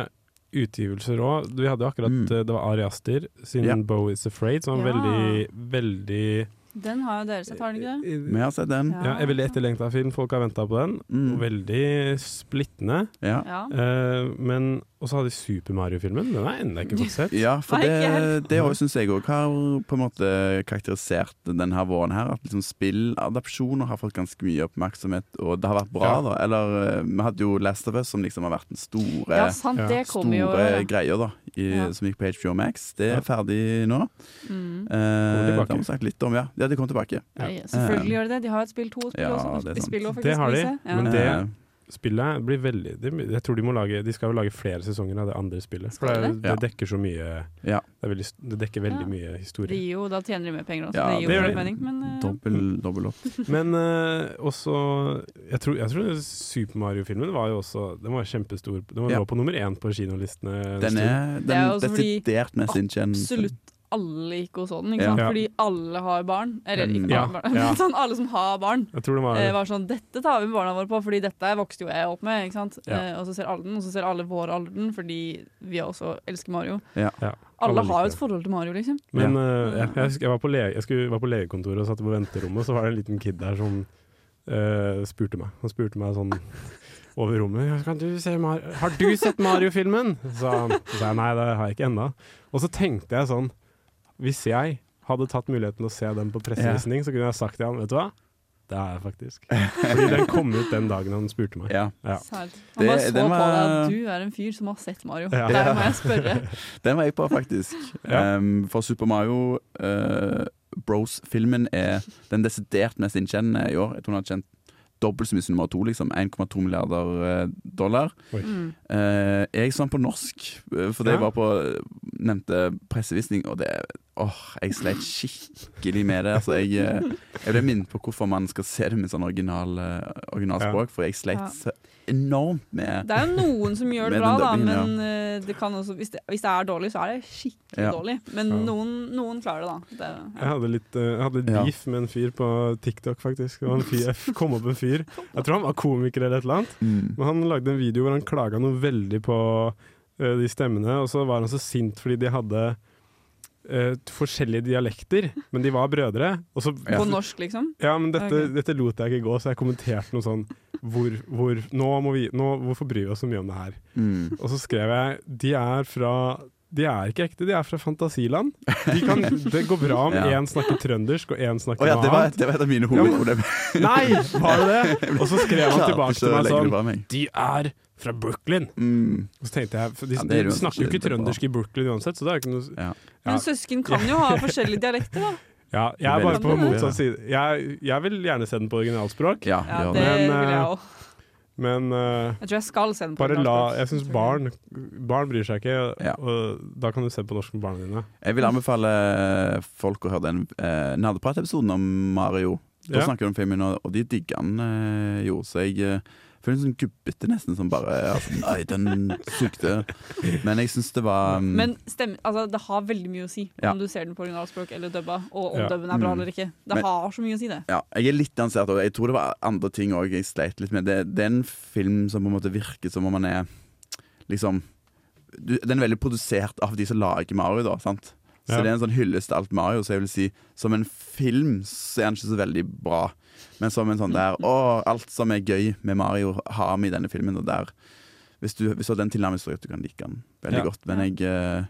utgivelser òg. Vi hadde jo akkurat Mm. eh, Det var Ari Aster sin Ja. 'Bow Is Afraid', som var Ja. veldig, veldig Den har jo dere sett, har dere ikke det? Vi har sett den. Ja. Ja, en veldig etterlengta film. Folk har venta på den. Mm. Veldig splittende. Ja. Ja. Eh, men Og så hadde de Super Mario-filmen. Den har jeg ennå ikke fått sett. Ja, for det, det syns jeg òg har på en måte karakterisert denne våren her. At liksom spilladapsjoner har fått ganske mye oppmerksomhet, og det har vært bra, Ja. da. Eller eh, vi hadde jo Last of Us, som liksom har vært den store, ja, sant, det kommer jo ja. greia, da. I, Ja. Som gikk på HBO Max. Det er Ja. ferdig nå. Mm. Eh, det har vi sagt litt om, ja. Ja, det kom tilbake. Ja, selvfølgelig gjør de det. De har et spill to spill Ja, også. det er De sant. spiller også Det har de. Ja. men det- Eh, Spillet blir veldig de, Jeg tror de må lage De skal jo lage flere sesonger av det andre spillet. For det, det? dekker så mye Ja. det, er veldig, det dekker veldig Ja. mye historie. jo, da tjener de mer penger også. Ja, det gir jo det mening, men uh, dobbel, dobbel opp. Men uh, også Jeg tror, jeg tror Super Mario-filmen var jo også Den var kjempestor. Den var Ja. lå på nummer én på kinolistene. en Den er, Det den er desidert mest inntjent. absolutt alle gikk hos sånn, den, ikke sant? Ja. Fordi alle har barn. Eller ikke Ja, barn, ja. men sånn alle som har barn. Jeg tror det var Eh, var sånn, Dette tar vi med barna våre på, fordi dette vokste jo jeg opp med. ikke sant? Ja. Eh, og så ser alle den, og så ser alle vår alder den, fordi vi også elsker Mario. Ja. Ja, Alle alle har jo et forhold til Mario, liksom. Men Ja. eh, jeg, jeg, jeg, var på lege, jeg skulle, var på legekontoret og satt på venterommet, så var det en liten kid der som uh, spurte meg. Han spurte meg sånn over rommet kan du se Mar Har du sett Mario-filmen? Så så sa jeg nei, det har jeg ikke ennå. Og så tenkte jeg sånn Hvis jeg hadde tatt muligheten til å se den på pressevisning, så kunne jeg sagt til han Vet du hva? Det er jeg faktisk. Fordi den kom ut den dagen han spurte meg. Ja. Ja. Han bare så var... på deg at du er en fyr som har sett Mario. Ja. Der må jeg spørre. Den var jeg på, faktisk. Ja. Um, for Super Mario uh, Bros-filmen er den desidert mest innkjennende i år. Jeg tror han har tjent dobbelt så mye som nummer to, liksom. 1,2 milliarder eh, dollar. Mm. Eh, jeg så den på norsk, for fordi Ja. jeg var på eh, nevnte pressevisning, og det Åh, jeg sleit skikkelig med det. Altså, jeg, eh, jeg ble minnet på hvorfor man skal se det med sånn original, eh, originalspråk, for jeg sleit Ja. Enormt med Det er jo noen som gjør det bra, da, men ja. det kan også, hvis, det, hvis det er dårlig, så er det skikkelig Ja. dårlig. Men Ja. noen, noen klarer det, da. Det, Jeg hadde litt eh, jeg hadde Ja. beef med en fyr på TikTok, faktisk. Det en fyr, jeg kom opp en fyr Jeg tror han var komiker eller et eller annet. mm. Men han lagde en video hvor han klaga noe veldig på eh, de stemmene, og så var han så sint fordi de hadde Uh, forskjellige dialekter, men de var brødre. Og så, Ja. På norsk, liksom. Ja, men dette, okay. dette lot jeg ikke gå, så jeg kommenterte noe sånn hvor, hvor, nå må vi, nå, Hvorfor bryr vi oss så mye om det her? Mm. Og så skrev jeg De er fra de er ikke ekte, de er fra fantasiland. De kan, det går bra om Ja. snakker trøndersk og én snakker oh, ja, noe det var, annet. det var et av mine Ja, hovedproblemer. Nei, var det det? Og så skrev han tilbake til meg sånn meg. De er fra Brooklyn. Mm. Og så tenkte jeg, for De, Ja, er de snakker jo ikke trøndersk i Brooklyn uansett, så det er ikke noe Ja. Ja. Men søsken kan jo ha forskjellige dialekter, da. Ja, jeg er bare på motsatt side. Jeg, jeg vil gjerne se den på originalspråk, Ja, Ja, det. Men, vil jeg òg. men uh, Jeg tror jeg skal se den på bare la. Jeg syns barn Barn bryr seg ikke, Ja. og da kan du se på norsk med barna dine. Jeg vil anbefale folk å høre den uh, nerdeprat-episoden om Mario. Da Ja. snakker vi om filmen, og, og de digger den uh, jo, så jeg eh, føler meg sånn gubbete nesten, som bare altså, Nei, den sugde. Men jeg syns det var um, Men stemme, altså, det har veldig mye å si Ja. om du ser den på originalspråk eller dubba, og om Ja. dubben er bra Mm. eller ikke. Det Men- har så mye å si, det. Ja, jeg er litt dansert og jeg tror det var andre ting òg jeg sleit litt med. Det, det er en film som på en måte virker som om man er liksom du, Den er veldig produsert av de som lager Mario, da. sant? Så Ja. det er en sånn hyllest til alt Mario. Så jeg vil si som en film så er den ikke så veldig bra. Men som en sånn der Å, alt som er gøy med Mario, har vi i denne filmen. Og der Hvis du, hvis du har den tilnærmingen, så tror jeg at du kan like den veldig Ja. godt. Men jeg eh,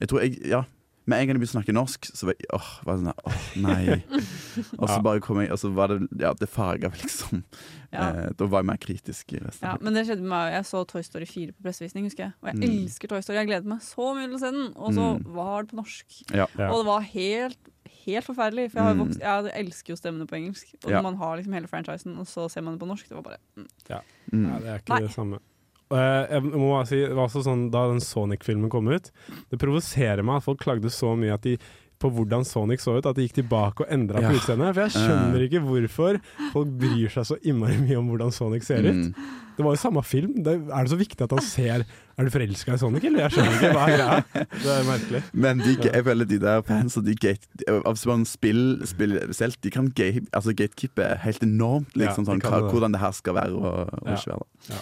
Jeg tror jeg Ja. Med en gang jeg begynte å snakke norsk, så var jeg, åh, var sånn åh, nei. Og så bare kom jeg, og så var det Ja, det farga liksom. Ja. Eh, da var jeg mer kritisk i resten. Ja, men det skjedde med meg. Jeg så Toy Story 4 på pressevisning, husker jeg. Og jeg Mm. elsker Toy Story. Jeg gleder meg så mye til å se den. Og så Mm. var det på norsk. Ja. Ja. Og det var helt, helt forferdelig. For jeg, har Mm. vokst, jeg elsker jo stemmene på engelsk. Og Ja. man har liksom hele franchisen, og så ser man det på norsk, det var bare mm. Mm. Ja, det er ikke Nei. det samme. Eh, jeg må bare si, det var også sånn Da den Sonic-filmen kom ut Det provoserer meg at folk klagde så mye at de, på hvordan Sonic så ut, at de gikk tilbake og endra Ja. på utseendet. For jeg skjønner ikke hvorfor folk bryr seg så innmari mye om hvordan Sonic ser ut. Mm. Det var jo samme film. Det, er det så viktig at han ser Er du forelska i Sonic, eller? Jeg skjønner ikke. Hva er greia? Det er merkelig. Men de, jeg føler de der fans og de gate, av sånn spill, spill selv, de kan gate, altså gatekeepe helt enormt. Ja, Liksom, de sånn, hva, det. hvordan det her skal være og, og Ja. ikke være. da.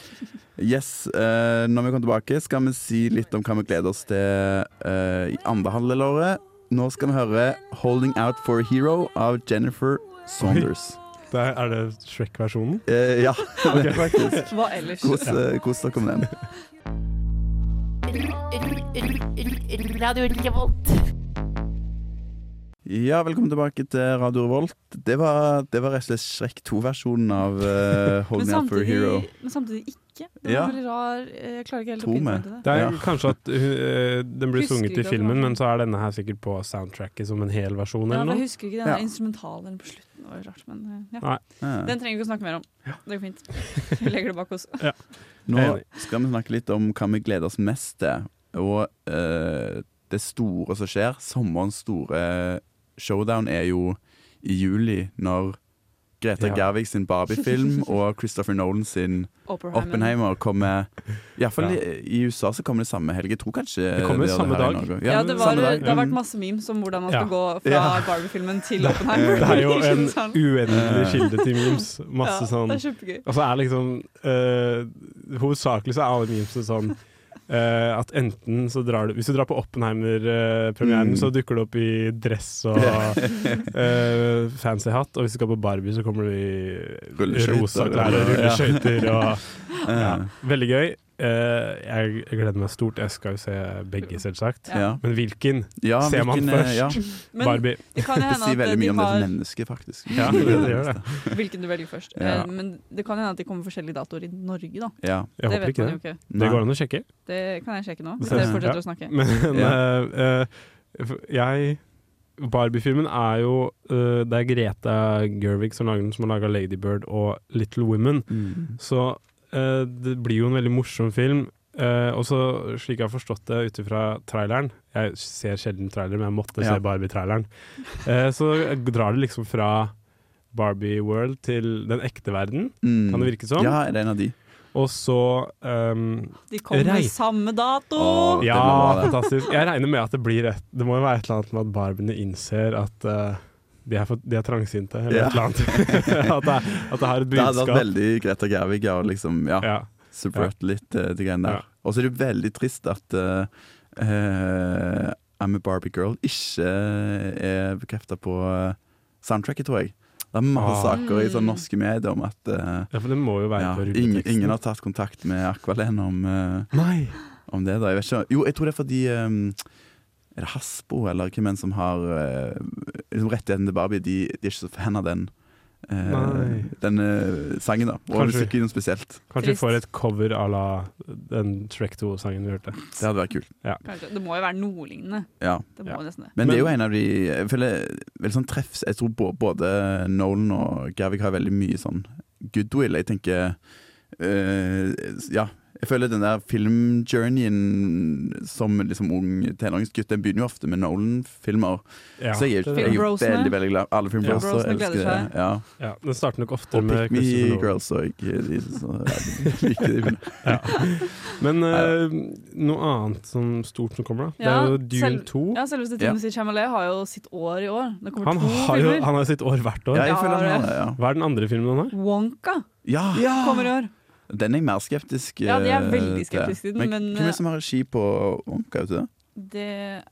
Yes, uh, Når vi kommer tilbake, skal vi si litt om hva vi gleder oss til uh, i andre halvdel av året. Nå skal vi høre 'Holding Out for a Hero' av Jennifer Saunders. Det er, er det Shrek-versjonen? Eh, ja, det er faktisk. Hva ellers? Kos, eh, kos dere med den. Radio Revolt. Ja, velkommen tilbake til Radio Revolt. Det var, det var rett og slett Shrek 2-versjonen av uh, 'Holding Up for a Hero'. men samtidig ikke. Det var Ja. veldig rar Jeg klarer ikke helt Tome. å pinpointe det. Det er Ja. kanskje at uh, den blir Husker sunget i filmen, men så er denne her sikkert på soundtracket som en hel versjon Ja, eller jeg husker ikke den Ja. instrumentalen på slutten. Det var rart, men ja. Ja. Den trenger vi ikke å snakke mer om. Det går fint. Vi legger det bak oss. Nå skal vi snakke litt om hva vi gleder oss mest til. Og uh, det store som skjer, sommerens store showdown, er jo i juli, når Greta Ja. Gerwig sin Barbie-film og Christopher Nolan sin Oppenheimer. Oppenheimer kommer Iallfall Ja. i, i USA så kommer det samme helg. Jeg tror kanskje Det kommer samme dag. Ja, Ja, det, var, samme dag. det har vært Mm. masse memes om hvordan man skal Ja. gå fra Ja. Barbie-filmen til Oppenheimer. Det er jo en Sånn. uendelig kilde til memes. Masse ja, sånn Det er kjempegøy. Altså så er liksom uh, Hovedsakelig så er alle memesene sånn eh, at enten så drar du Hvis du drar på Oppenheimer-premieren, Mm. så dukker du opp i dress og uh, fancy hatt. Og hvis du skal på Barbie, så kommer du i rosa klær og rulleskøyter. Ja, Ja. veldig gøy. Eh, jeg, gleder meg stort. Jeg skal jo se begge, selvsagt. Ja. Men hvilken Ja, ser man hvilken, eh, først? Ja, Barbie. det kan det sier veldig veldig de mye om det har som mennesket, faktisk. Ja, det, det gjør det. hvilken du velger først. Ja. Eh, Men det kan hende at de kommer forskjellige datoer i Norge, da. Ja. Jeg det håper ikke det. ikke. Det går an å sjekke. Det kan jeg sjekke nå, hvis dere fortsetter å snakke. Men uh, jeg Barbie-filmen er jo uh, Det er Greta Gervig som, lager den, som har laga Ladybird og Little Women. Mm. Så det blir jo en veldig morsom film. Uh, og så, slik jeg har forstått det ut ifra traileren Jeg ser sjelden trailer, men jeg måtte Ja. se Barbie-traileren. Uh, så drar det liksom fra Barbie World til den ekte verden, Mm. kan det virke som. Ja, er en av de? Og så um, De kommer Rei- samme dato! Åh, Ja, det. fantastisk. Jeg regner med at det blir et Det må jo være et eller annet med at barbiene innser at eh, de, er for, de er trangsynte, eller Ja. et eller annet. at, det, at det har et Det hadde vært budskap. veldig Greta Gerwig å liksom, ja, Ja. subvert litt uh, de greiene der. Ja. Og så er det veldig trist at uh, uh, I'm a Barbie Girl ikke er bekrefta på uh, soundtracket, tror jeg. Det er masse Ah. saker i sånn norske medier om at uh, ja, for det må jo være ja, på ingen, ingen har tatt kontakt med Aqualene om, uh, om det. da Jeg vet ikke, Jo, jeg tror det er fordi um, Er det Hasbro eller hvem enn som har uh, liksom rettigheten til Barbie? De, de er ikke så fan av den. uh, den uh, sangen, da. Og musikken spesielt. Kanskje vi får et cover à la den Shrek 2-sangen vi hørte. Det hadde vært kult. Ja. Det må jo være noe lignende. Ja. Det må Ja. det. Men, det er jo en av de Jeg føler veldig sånn treffs Jeg tror både Nolan og Gavik har veldig mye sånn goodwill. Jeg tenker uh, Ja. Jeg føler den der filmjourneyen som liksom ung tenåringsgutt, den begynner jo ofte med Nolan-filmer. Ja, så jeg, er- jeg er jo veldig veldig glad. Alle filmbrosene ja. elsker det. Ja. ja, den starter nok ofte Og med Pick Me Girls og de, så, ja, liker de filmene. Ja. Men uh, noe annet som stort som kommer, da? Det er jo Dune selv- 2. Ja, Selveste Ja. Timothy Chalamet har jo sitt år i år. Det Han to har jo han har jo sitt år hvert år. Ja, jeg Ja, føler han har det. Ja. Hva er den andre filmen han har? Wonka Ja, kommer i år. Den er jeg mer skeptisk Ja, de er øh, veldig skeptiske til den, men, Hvem er det som har regi på Wonka? Det? Det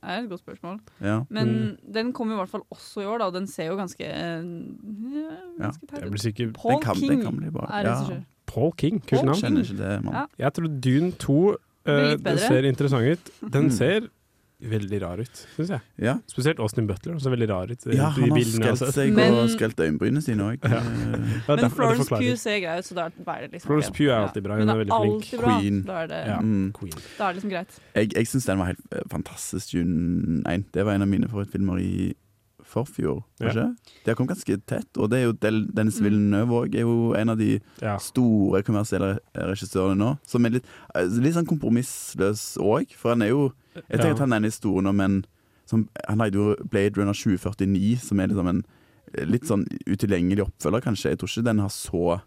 er et godt spørsmål. Ja. Men den kommer i hvert fall også i år, da. Den ser jo ganske, eh, Ja, ganske blir sikkert Paul Den kan- den King kan bli bra. er Ja. regissør. Paul King. Kult navn. Jeg tror Dune 2 uh, eh, den ser interessant ut. Den Mm. ser veldig rar ut, syns jeg. Ja. Spesielt Austin Butler. så veldig rar ut. Ja, han har sett. seg Men- og skelt øyenbrynene sine òg. Ja. Ja, Men Florence. Pugh ser grei ut, så da er det liksom Florence. Pugh er alltid bra, hun Hun er veldig flink. Queen. Da er det, Ja. Mm. Queen. da er det liksom greit. Jeg, jeg syns den var helt eh, fantastisk, June 1. Det var en av mine favorittfilmer i forfjor, Ja. De har kommet ganske tett, og det er jo Del Dennis Mm. Villeneuve òg. Er jo en av de Ja. store kommersielle regissørene nå. Som er litt, eh, litt sånn kompromissløs òg, for han er jo Jeg tenker Ja. at han er en historie nå, men som, han lagde jo Blade Runner 2049, som er liksom en eh, litt sånn utilgjengelig oppfølger, kanskje. Jeg tror ikke den har så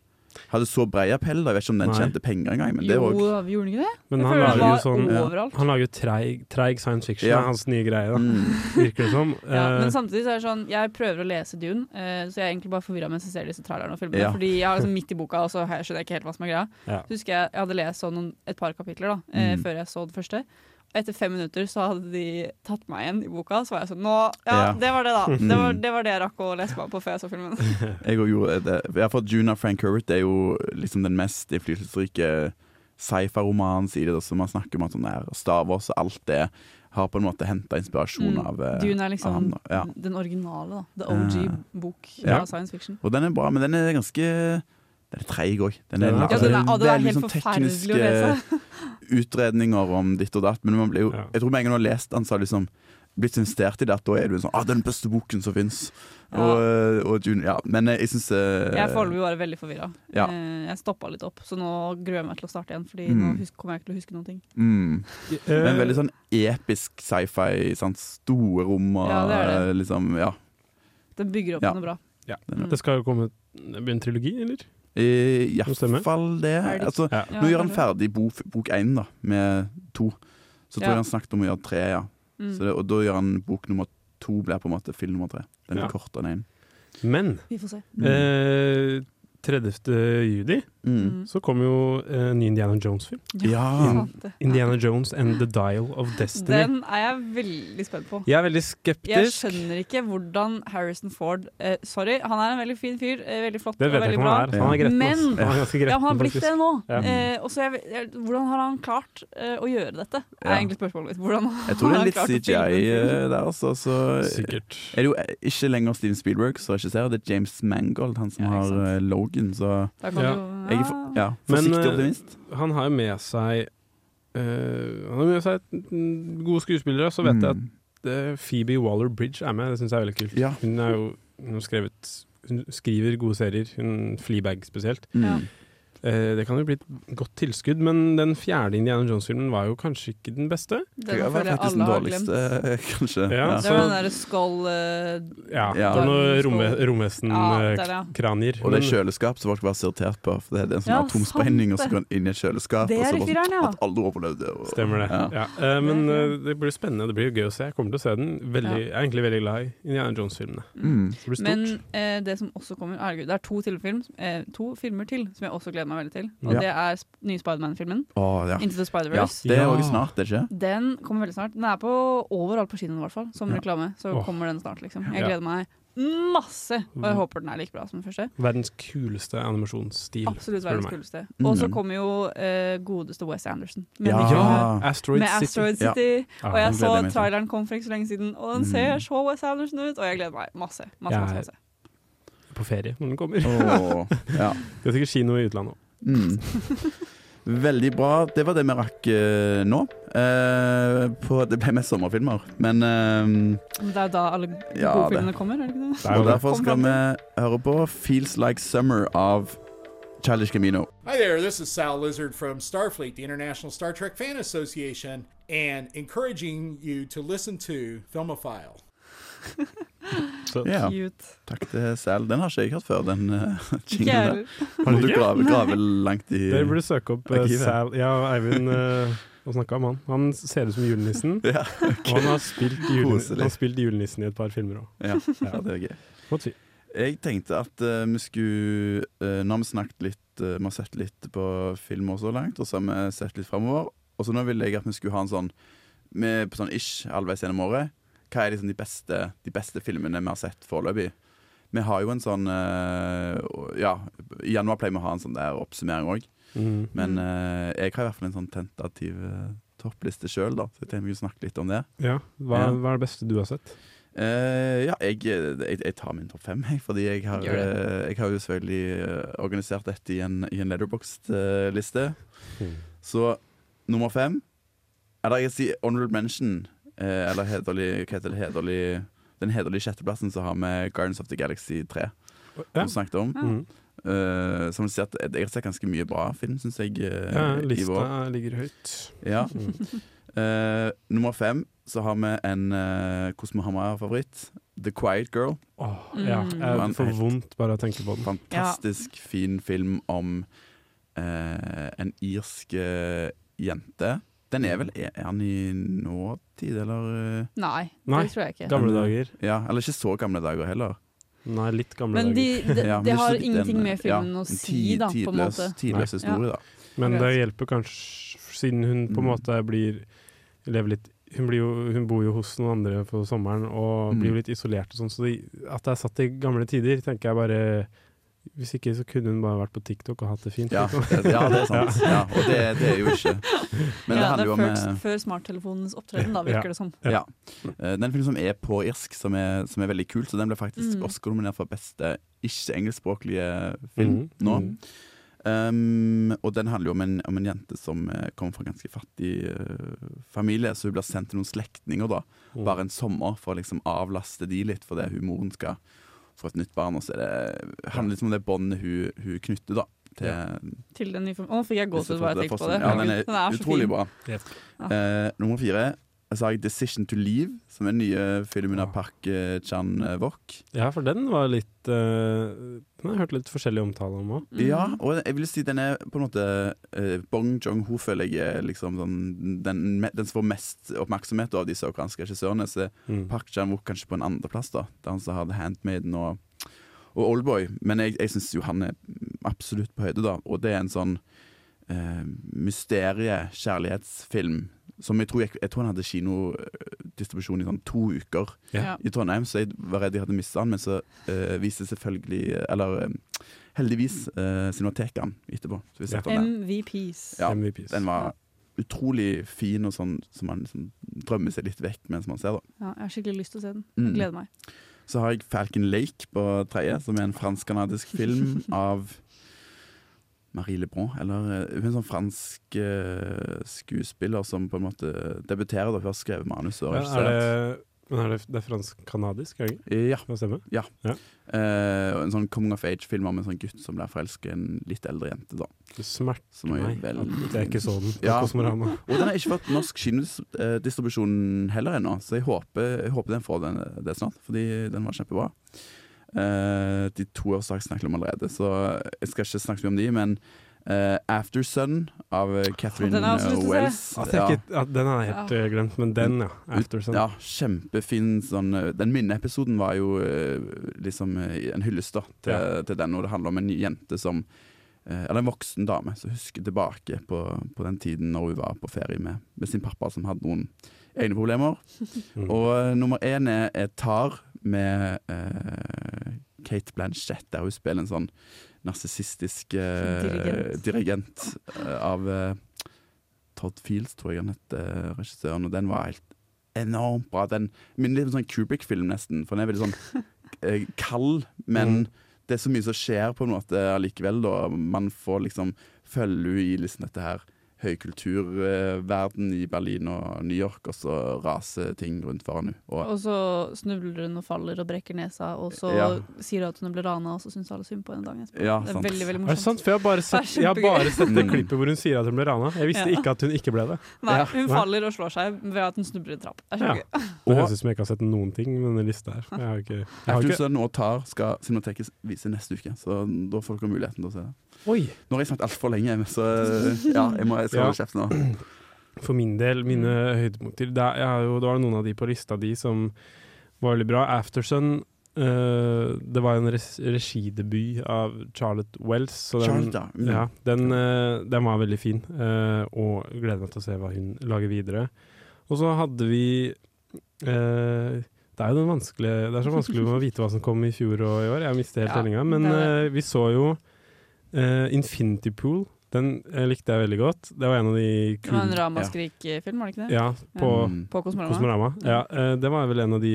hadde så brei appell. da. Jeg vet ikke om den Nei. tjente penger engang, men det jo, da også gjorde den ikke det? Men han lager jo sånn Ja. overalt. Han lager jo treig, treig science fiction, Ja. hans nye greie, da. mm, virker det som. Ja, Eh, men samtidig så er det sånn Jeg prøver å lese Dune, eh, så jeg er egentlig bare forvirra mens jeg ser disse trailerne og filmene. Ja. Fordi jeg har liksom midt i boka, og så har skjønner jeg ikke helt hva som er greia. Ja. Så husker jeg jeg hadde lest sånn et par kapitler da eh, Mm. før jeg så det første. Etter fem minutter så hadde de tatt meg igjen i boka. Så var jeg sånn Nå, ja, Ja. det var det, da. Det var, det var det jeg rakk å lese meg på før jeg så filmen. Jeg òg gjorde det. Jeg har fått Juna Frank Herbert er jo liksom den mest innflytelsesrike sci-fi-romanen, sier det, som man snakker om at sånn der Star Wars og alt det har på en måte henta inspirasjon Mm. av, eh, Dune er liksom han. Ja. den originale, da. The OG-bok av science fiction. Og den er bra, men den er ganske Den er treig òg. Den er, Ja, Ja, altså, den er, det det er liksom sånn lese. utredninger om ditt og datt. Men man blir jo, jeg tror med en gang du har lest den, så har liksom blitt investert i det. at Da er du sånn ah, den beste boken som fins'. Ja. Og, eh, og ja. Men eh, jeg syns Jeg er foreløpig bare veldig forvirra. Ja. Eh, Jeg stoppa litt opp, så nå gruer jeg meg til å starte igjen. Fordi Mm. nå hus kommer jeg ikke til å huske noen ting. mm. eh, Men veldig sånn episk sci-fi. Sant? Store rom og Ja, det eh, liksom Ja. Den bygger opp Ja. noe bra. ja. Mm. Det skal jo komme det en trilogi, eller? I hvert stemmer. Iallfall det. Det- Altså, Ja. Nå gjør han ferdig bok, bok én, da, med to. Så tror Ja. jeg han snakket om å gjøre tre, ja. Mm. Så det, og da gjør han bok nummer to blir på en måte film nummer tre. Den er Ja. kortere enn én. Men Vi får se. Mm. eh, 30. juli Mm. så kom jo en en ny Indiana Jones-film. Ja. In. Indiana Jones and the Dial of Destiny. Den er jeg veldig spent på. Jeg er veldig Jeg skjønner ikke hvordan Harrison Ford uh, Sorry, han er en veldig fin fyr. Uh, veldig flott og veldig bra. han er. Han er gretten, Men. Han er gretten, ja, han har blitt faktisk. det nå. Ja. Eh, og så jeg, jeg, hvordan har han klart eh, å gjøre dette? Er Ja. egentlig spørsmålet mitt. Hvordan Jeg tror det er litt CGI eh, der, altså. Så Sikkert. er det jo ikke lenger Steven Spielberg som regisserer, det er James Mangold, han som har sant. Eh, Logan, så Ja. du jeg er for, ja, Men, forsiktig Men, optimist. Han har jo med seg uh, Han har med seg mm, gode skuespillere. Så vet jeg Mm. at uh, Phoebe Waller-Bridge er med. Det syns jeg er veldig kult. Ja. Hun, er jo, hun, skrevet, hun skriver gode serier. Hun Fleabag spesielt. Mm. Ja. Eh, det kan jo bli et godt tilskudd, men den fjerde Indiana Jones-filmen var jo kanskje ikke den beste. Den Det var faktisk den dårligste, eh, kanskje. Ja, Det så- var den derre skål... Uh, Ja, Ja. det var noe romme, Ja, ja. Og det kjøleskap som folk var sirtert på. For det er en sånn Ja, atomsprengning, og så går den inn i et kjøleskap. Det og er så var sånn. At alle overlevde. Og, Stemmer det. Ja. Ja. Eh, men Det er eh, det blir spennende. Det blir jo gøy å se. Jeg kommer til å se den. Veldig, Jeg er egentlig veldig glad i Indiana Jones-filmene. Mm. Det blir stort. Men det som også kommer Herregud, det er to, film, to filmer til som jeg også gleder meg veldig til. Og Ja. det er nye Spiderman-filmen. Oh, ja. Into the. Spider-Verse. Det er Ja. også snart, det ikke? Den kommer veldig snart. Den er på overalt på kinoen, i hvert fall. Som Ja. reklame. Så oh. kommer den snart, liksom. Jeg gleder meg masse. Og jeg Mm. håper den er like bra som den første. Verdens kuleste animasjonsstil. Absolutt verdens meg. kuleste. Og så Mm. kommer jo eh, godeste Wes Anderson. Med, Ja. nye- Asteroid med City. Asteroid Ja. City. Ja, og jeg så gleder meg traileren kom for ikke så lenge siden, og den Mm. ser så Wes Anderson ut. Og jeg gleder meg masse. masse, Ja, masse, masse. På ferie når den kommer. Oh, ja. Det er sikkert kino i utlandet òg. Mm. Veldig bra. Det var det vi rakk uh, nå. Uh, på, det ble mest sommerfilmer, men uh, Det er jo da alle gode Ja, filmene kommer, er det ikke det? Det Og derfor skal vi høre på 'Feels Like Summer' av Childish Camino. Hi there, this is Sal Lizard from Starfleet, the International Star Trek Fan Association, and encouraging you to listen to Filmophile. Så, Ja, takk til Sal. Den har ikke jeg hørt før, den uh, jinglen der. Du grave, grave langt i Dere burde søke opp uh, Arkivet. Sal Ja, Eivind uh, snakka om han. Han ser ut som julenissen. Ja, Og han har spilt, julen, han spilt julenissen i et par filmer òg. ja, ja, det er gøy. Si. Jeg tenkte at uh, vi skulle uh, Nå har vi snakket litt uh, Vi har sett litt på filmer så langt, og så har vi sett litt framover. Og så nå ville jeg at vi skulle ha en sånn med, på sånn ish halvveis gjennom året. Hva er liksom de beste, de beste filmene vi har sett foreløpig? Vi har jo en sånn eh, Ja, i januar pleier vi å ha en sånn der oppsummering òg. Mm. Men uh, jeg har i hvert fall en sånn tentativ uh, toppliste sjøl, da. Så jeg tenkte vi kunne snakke litt om det. Ja. Hva, Ja. hva er det beste du har sett? Uh, ja, jeg, jeg, jeg tar min topp fem, jeg. Fordi jeg har, jeg har jo selvfølgelig organisert dette i en, i en Letterboxd-liste. Mm. Så nummer fem Eller jeg sier honorable mention. Eh, eller hederlig, hva heter det? Hederlig, den hederlige sjetteplassen så har vi Guardians of the Galaxy 3, Ja. som vi snakket om. Mm. Uh, som sier at jeg har sett ganske mye bra film, syns jeg. Uh, ja, lista ligger høyt. Ja. Eh, nummer fem så har vi en uh, Kosmohammer-favoritt. The Quiet Girl. Oh, ja. Mm. Jeg får vondt bare av å tenke på den. Fantastisk fin film om eh, en irsk jente. Den er vel Er han i nåtid, eller? eh? Nei, Nei, det tror jeg ikke. Gamle dager. Ja, eller ikke så gamle dager heller. Nei, litt gamle Men de, dager. de, Ja, men det har ingenting med filmen ja, å si, tid- da, på en måte. Tidløs Nei. historie, da. Men det hjelper kanskje, siden hun på en Mm. måte blir lever litt hun, blir jo, hun bor jo hos noen andre på sommeren og Mm. blir jo litt isolert og sånn, så de, at det er satt i gamle tider, tenker jeg bare Hvis ikke så kunne hun bare vært på TikTok og hatt det fint. Ja, liksom. det, ja, det er sant. Ja, og det, det er jo ikke Men det ja, handler det jo er om før, eh, før smarttelefonens opptreden, da, virker Ja. det som. Ja. Den Det er en film som er på irsk, som er, som er veldig kul. Så den ble faktisk Mm. Oscar-nominert for beste ikke-engelskspråklige film mm. nå. Um, og den handler jo om en, om en jente som eh, kommer fra en ganske fattig uh, familie, så hun blir sendt til noen slektninger da, Mm. bare en sommer for å liksom avlaste de litt, fordi hun moren skal få et nytt barn. Og så er det, handler litt om det båndet hun, hun knytter da, til Til den nye filmen. Å, nå fikk jeg gåsehud bare jeg tenkte på det. Ja, den er, så utrolig fin. bra. Yep. Uh, nummer fire så har jeg 'Decision to Leave', som er den nye filmen av Ah. Park eh, Chan-wook. Ja, for den var litt uh, Den har jeg hørt litt forskjellig omtale om òg. Mm. Ja, og jeg vil si den er på en måte uh, Bong Jong-ho føler jeg er liksom den, den, den som får mest oppmerksomhet av de sørkoreanske regissørene. Så er Mm. Park Chan-wook kanskje på en andreplass, da. Der han som har The Handmaiden og, og Oldboy. Men jeg, jeg syns jo han er absolutt på høyde, da. Og det er en sånn uh, mysterie-kjærlighetsfilm som jeg tror, jeg, jeg tror han hadde kinodistribusjon i sånn to uker Ja. i Trondheim, så jeg var redd jeg hadde mista den, men så uh, viste selvfølgelig Eller uh, heldigvis uh, Cinematekene etterpå. Så vi Ja. MVPs. Ja, MVPs. den var utrolig fin og sånn som man liksom drømmer seg litt vekk mens man ser det. Ja, jeg har skikkelig lyst til å se den. Mm. Jeg gleder meg. Så har jeg Falcon Lake på tredje, som er en fransk-canadisk film av Marie Lebrun. Eller eh, hun er en sånn fransk uh, skuespiller som på en måte debuterer da hun har skrevet manus og Ja, er regissert. det, men er det, det fransk-kanadisk, det ikke? Ja. Ja. Ja. Uh, en sånn coming of age-film om en sånn gutt som blir forelsket i en litt eldre jente. da Du smerter er meg. at Jeg ikke så den Ja. Kosmorama. Og den har ikke fått norsk kinodistribusjon heller ennå, så jeg håper, jeg håper den får den, det snart, fordi den var kjempebra. Eh, de to har jeg snakket om allerede, så jeg skal ikke snakke så mye om de, men uh, After Sun av eh, Catherine Den. Wells. Ja. ikke, den har jeg helt Ja. glemt, men den, ja. After Sun. Ja, kjempefin sånn Den minneepisoden var jo liksom en hyllest da, til, Ja. til den, og det handler om en jente som Eller en voksen dame som husker tilbake på, på den tiden når hun var på ferie med, med sin pappa, som hadde noen egne problemer. Mm. Og nummer én er, er Tar med eh, Kate Blanchett, der hun spiller en sånn narsissistisk eh, Dirigent. dirigent eh, av eh, Todd Fields, tror jeg han het, eh, regissøren, og den var helt enormt bra. Den minner litt om sånn Kubrick-film, nesten, for den er veldig sånn eh, kald, men Mm. det er så mye som skjer på en måte allikevel, da. Man får liksom følge i liksom dette her høykulturverden i Berlin og New York, og så raser ting rundt foran henne. Og Og så snubler hun og faller og brekker nesa, og så Ja. sier hun at hun ble rana, og så syns alle synd på henne dagen etterpå. Ja, det er sant. veldig, veldig Er morsomt. sant? For jeg har bare sett, Det er jeg har bare sett det Mm. klippet hvor hun sier at hun ble rana. Jeg visste Ja. ikke at hun ikke ble det. Nei, hun Nei. faller og slår seg ved at hun snubler i en trapp. Det er Ja. kjempegøy. Det høres ut som jeg ikke har sett noen ting med denne lista her. Jeg har ikke, jeg har ikke Sun Tar skal Cinemateket vise neste uke, så da får dere muligheten til å se det. Oi! Nå har jeg snakket altfor lenge, så ja, jeg må jeg skal Ja. kjeft nå. For min del, mine Mm. høydepunkter det, jo, det var noen av de på lista di som var veldig bra. Aftersun Uh, det var en regidebut av Charlotte Wells. Så den, Charlotte. Mm. ja, den, uh, den var veldig fin, Uh, og gleder meg til å se hva hun lager videre. Og så hadde vi eh, Det er jo den vanskelige Det er så vanskelig å vite hva som kom i fjor og i år. Jeg mistet helt Ja, tellinga. Men eh, vi så jo eh, Infinity Pool. Den eh, likte jeg veldig godt. Det var en av de kule Det var en Ramaskrik-film, var det ikke det? Ja, på Mm. På Kosmorama. Kosmorama. Ja, uh, det var vel en av de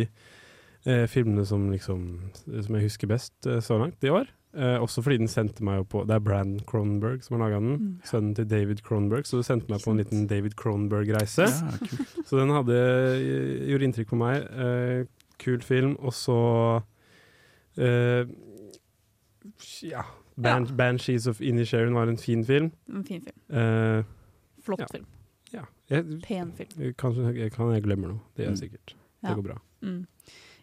uh, filmene som liksom Som jeg husker best så langt i år. Eh, også fordi den sendte meg jo på Det er Brand Cronenberg som har laga den. Mm. Sønnen til David Cronenberg. Så det sendte meg på en liten David Cronenberg-reise. Ja. Så den hadde gjorde inntrykk på meg. Eh, kul film. Og så eh, Ja. Ban Banshees of Inisherin var en fin film. En fin film. Uh, Flott Ja. film. ja. Jeg, Pen film. kanskje jeg, kan jeg glemmer noe. Det gjør jeg Mm. sikkert. Ja. Det går bra. Mm.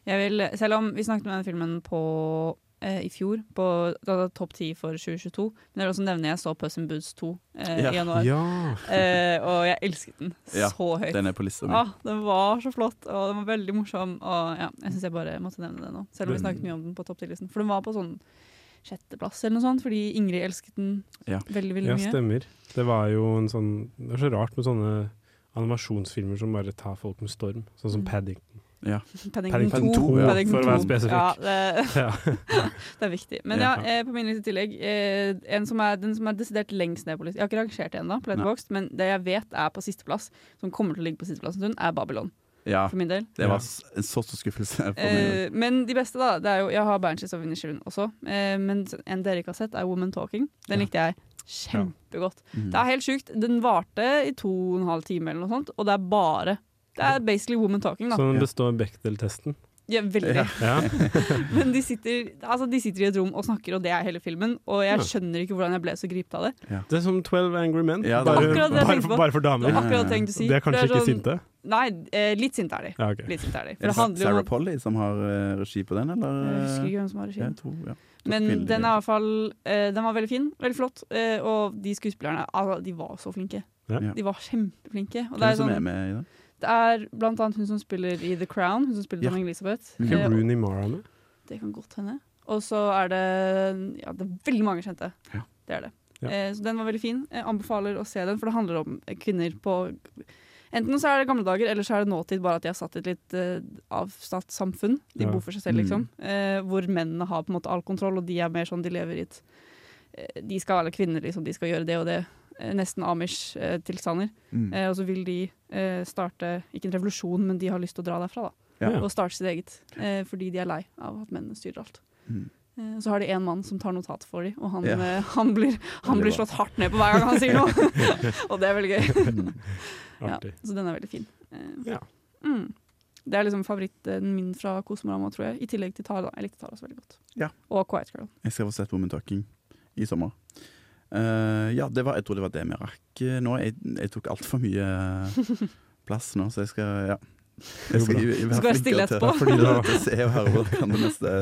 Jeg vil, selv om vi snakket om den filmen på, eh, i fjor, på topp ti for 2022, men jeg vil også nevne jeg så Puss in Boots 2 eh, Ja. i januar. Ja. Eh, og jeg elsket den Ja, så høyt. Den er på lista mi. Ah, den var så flott, og den var veldig morsom. Og ja, jeg syns jeg bare måtte nevne det nå. Selv om vi snakket mye om den på topp 10-listen. For den var på sånn sjetteplass eller noe sånt, fordi Ingrid elsket den Ja. veldig, veldig Ja, mye. stemmer. Det var jo en sånn Det er så rart med sånne animasjonsfilmer som bare tar folk med storm. Sånn som Mm. Paddington. Ja. Paddington, Paddington 2. 2, ja, Paddington for å være spesifikk. Ja, det, Ja. det er viktig. Men ja, Ja. eh, på min liste i tillegg, eh, en som er, den som er desidert lengst ned på listen Jeg har ikke rangert det ennå, men det jeg vet er på sisteplass, som kommer til å ligge på sisteplass en stund, er Babylon, ja. for min del. Det var en så stor skuffelse. Eh, men de beste, da det er jo, Jeg har Banshees of Inisherin også, eh, men en dere ikke har sett, er Woman Talking. Den Ja. likte jeg kjempegodt. Mhm. Det er helt sjukt. Den varte i to og en halv time, eller noe sånt, og det er bare Det er basically Woman Talking, da. Så den består av Bechdel-testen. Ja, veldig. Ja. Ja. Men de sitter, altså, de sitter i et rom og snakker, og det er hele filmen. Og jeg skjønner ikke hvordan jeg ble så gripet av det. Det er som 12 Angry Men, Ja, det er bare, det bare, for, bare for damer. det si. De er kanskje det ikke sånn- sinte? Nei, eh, litt sinte er de. Ja, okay. Litt sinte er de. For Er det det Sarah Polly som har eh, regi på den, eller? Jeg husker ikke hvem som har Ja, regien. tror, ja. Men den er i hvert fall eh, Den var veldig fin, veldig flott. og de skuespillerne, altså, de var så flinke. Ja. Ja. De var kjempeflinke. Og Hvem det, er som er sånn, med i den? Det er blant annet hun som spiller i The Crown, hun som spiller Ja. Elisabeth. Ikke Eh, Rooney Mara med? det kan godt hende. Og så er det Ja, det er veldig mange kjente. Ja. Det er det. Ja. Eh, så den var veldig fin. Jeg anbefaler å se den, for det handler om kvinner på Enten så er det gamle dager, eller så er det nåtid, bare at de har satt et litt uh, avstatt samfunn. De Ja. bor for seg selv, Mm. liksom. Eh, hvor mennene har på en måte all kontroll, og de er mer sånn de lever i et eh, De skal være kvinner, liksom. De skal gjøre det og det. Eh, nesten Amish-tilstander. Mm. Eh, og så vil de eh, starte Ikke en revolusjon, men de har lyst til å dra derfra, da. Ja. Og starte sitt eget. Eh, fordi de er lei av at mennene styrer alt. Mm. Eh, så har de en mann som tar notat for dem, og han, Ja. eh, han, blir, han blir slått hardt ned på hver gang han sier noe. og det er veldig gøy. Mm. Ja, så den er veldig fin. Eh, Ja. mm. Det er liksom favoritten min fra Kosmorama, tror jeg. I tillegg til Tara. Jeg likte Tara så veldig godt. Ja. Og Quiet Girl. Jeg skal få sett Woman Talking i sommer. Uh, ja, det var, jeg tror det var det vi rakk nå. Jeg, jeg tok altfor mye eh, plass nå, så jeg skal ja. Jeg skal, jeg, jeg være stille etterpå. til, til å se og høre hva kan det neste,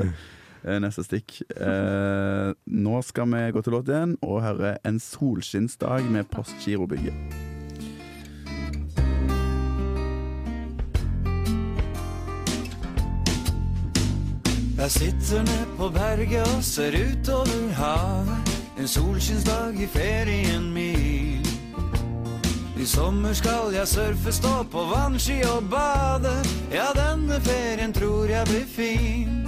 eh, neste stikk. Uh, nå skal vi gå til låt igjen og høre 'En solskinnsdag' med Postgirobygget. Jeg sitter ned på berget og ser utover havet. En solskinnsdag i ferien min. I sommer skal jeg surfe, stå på vannski og bade. Ja, denne ferien tror jeg blir fin.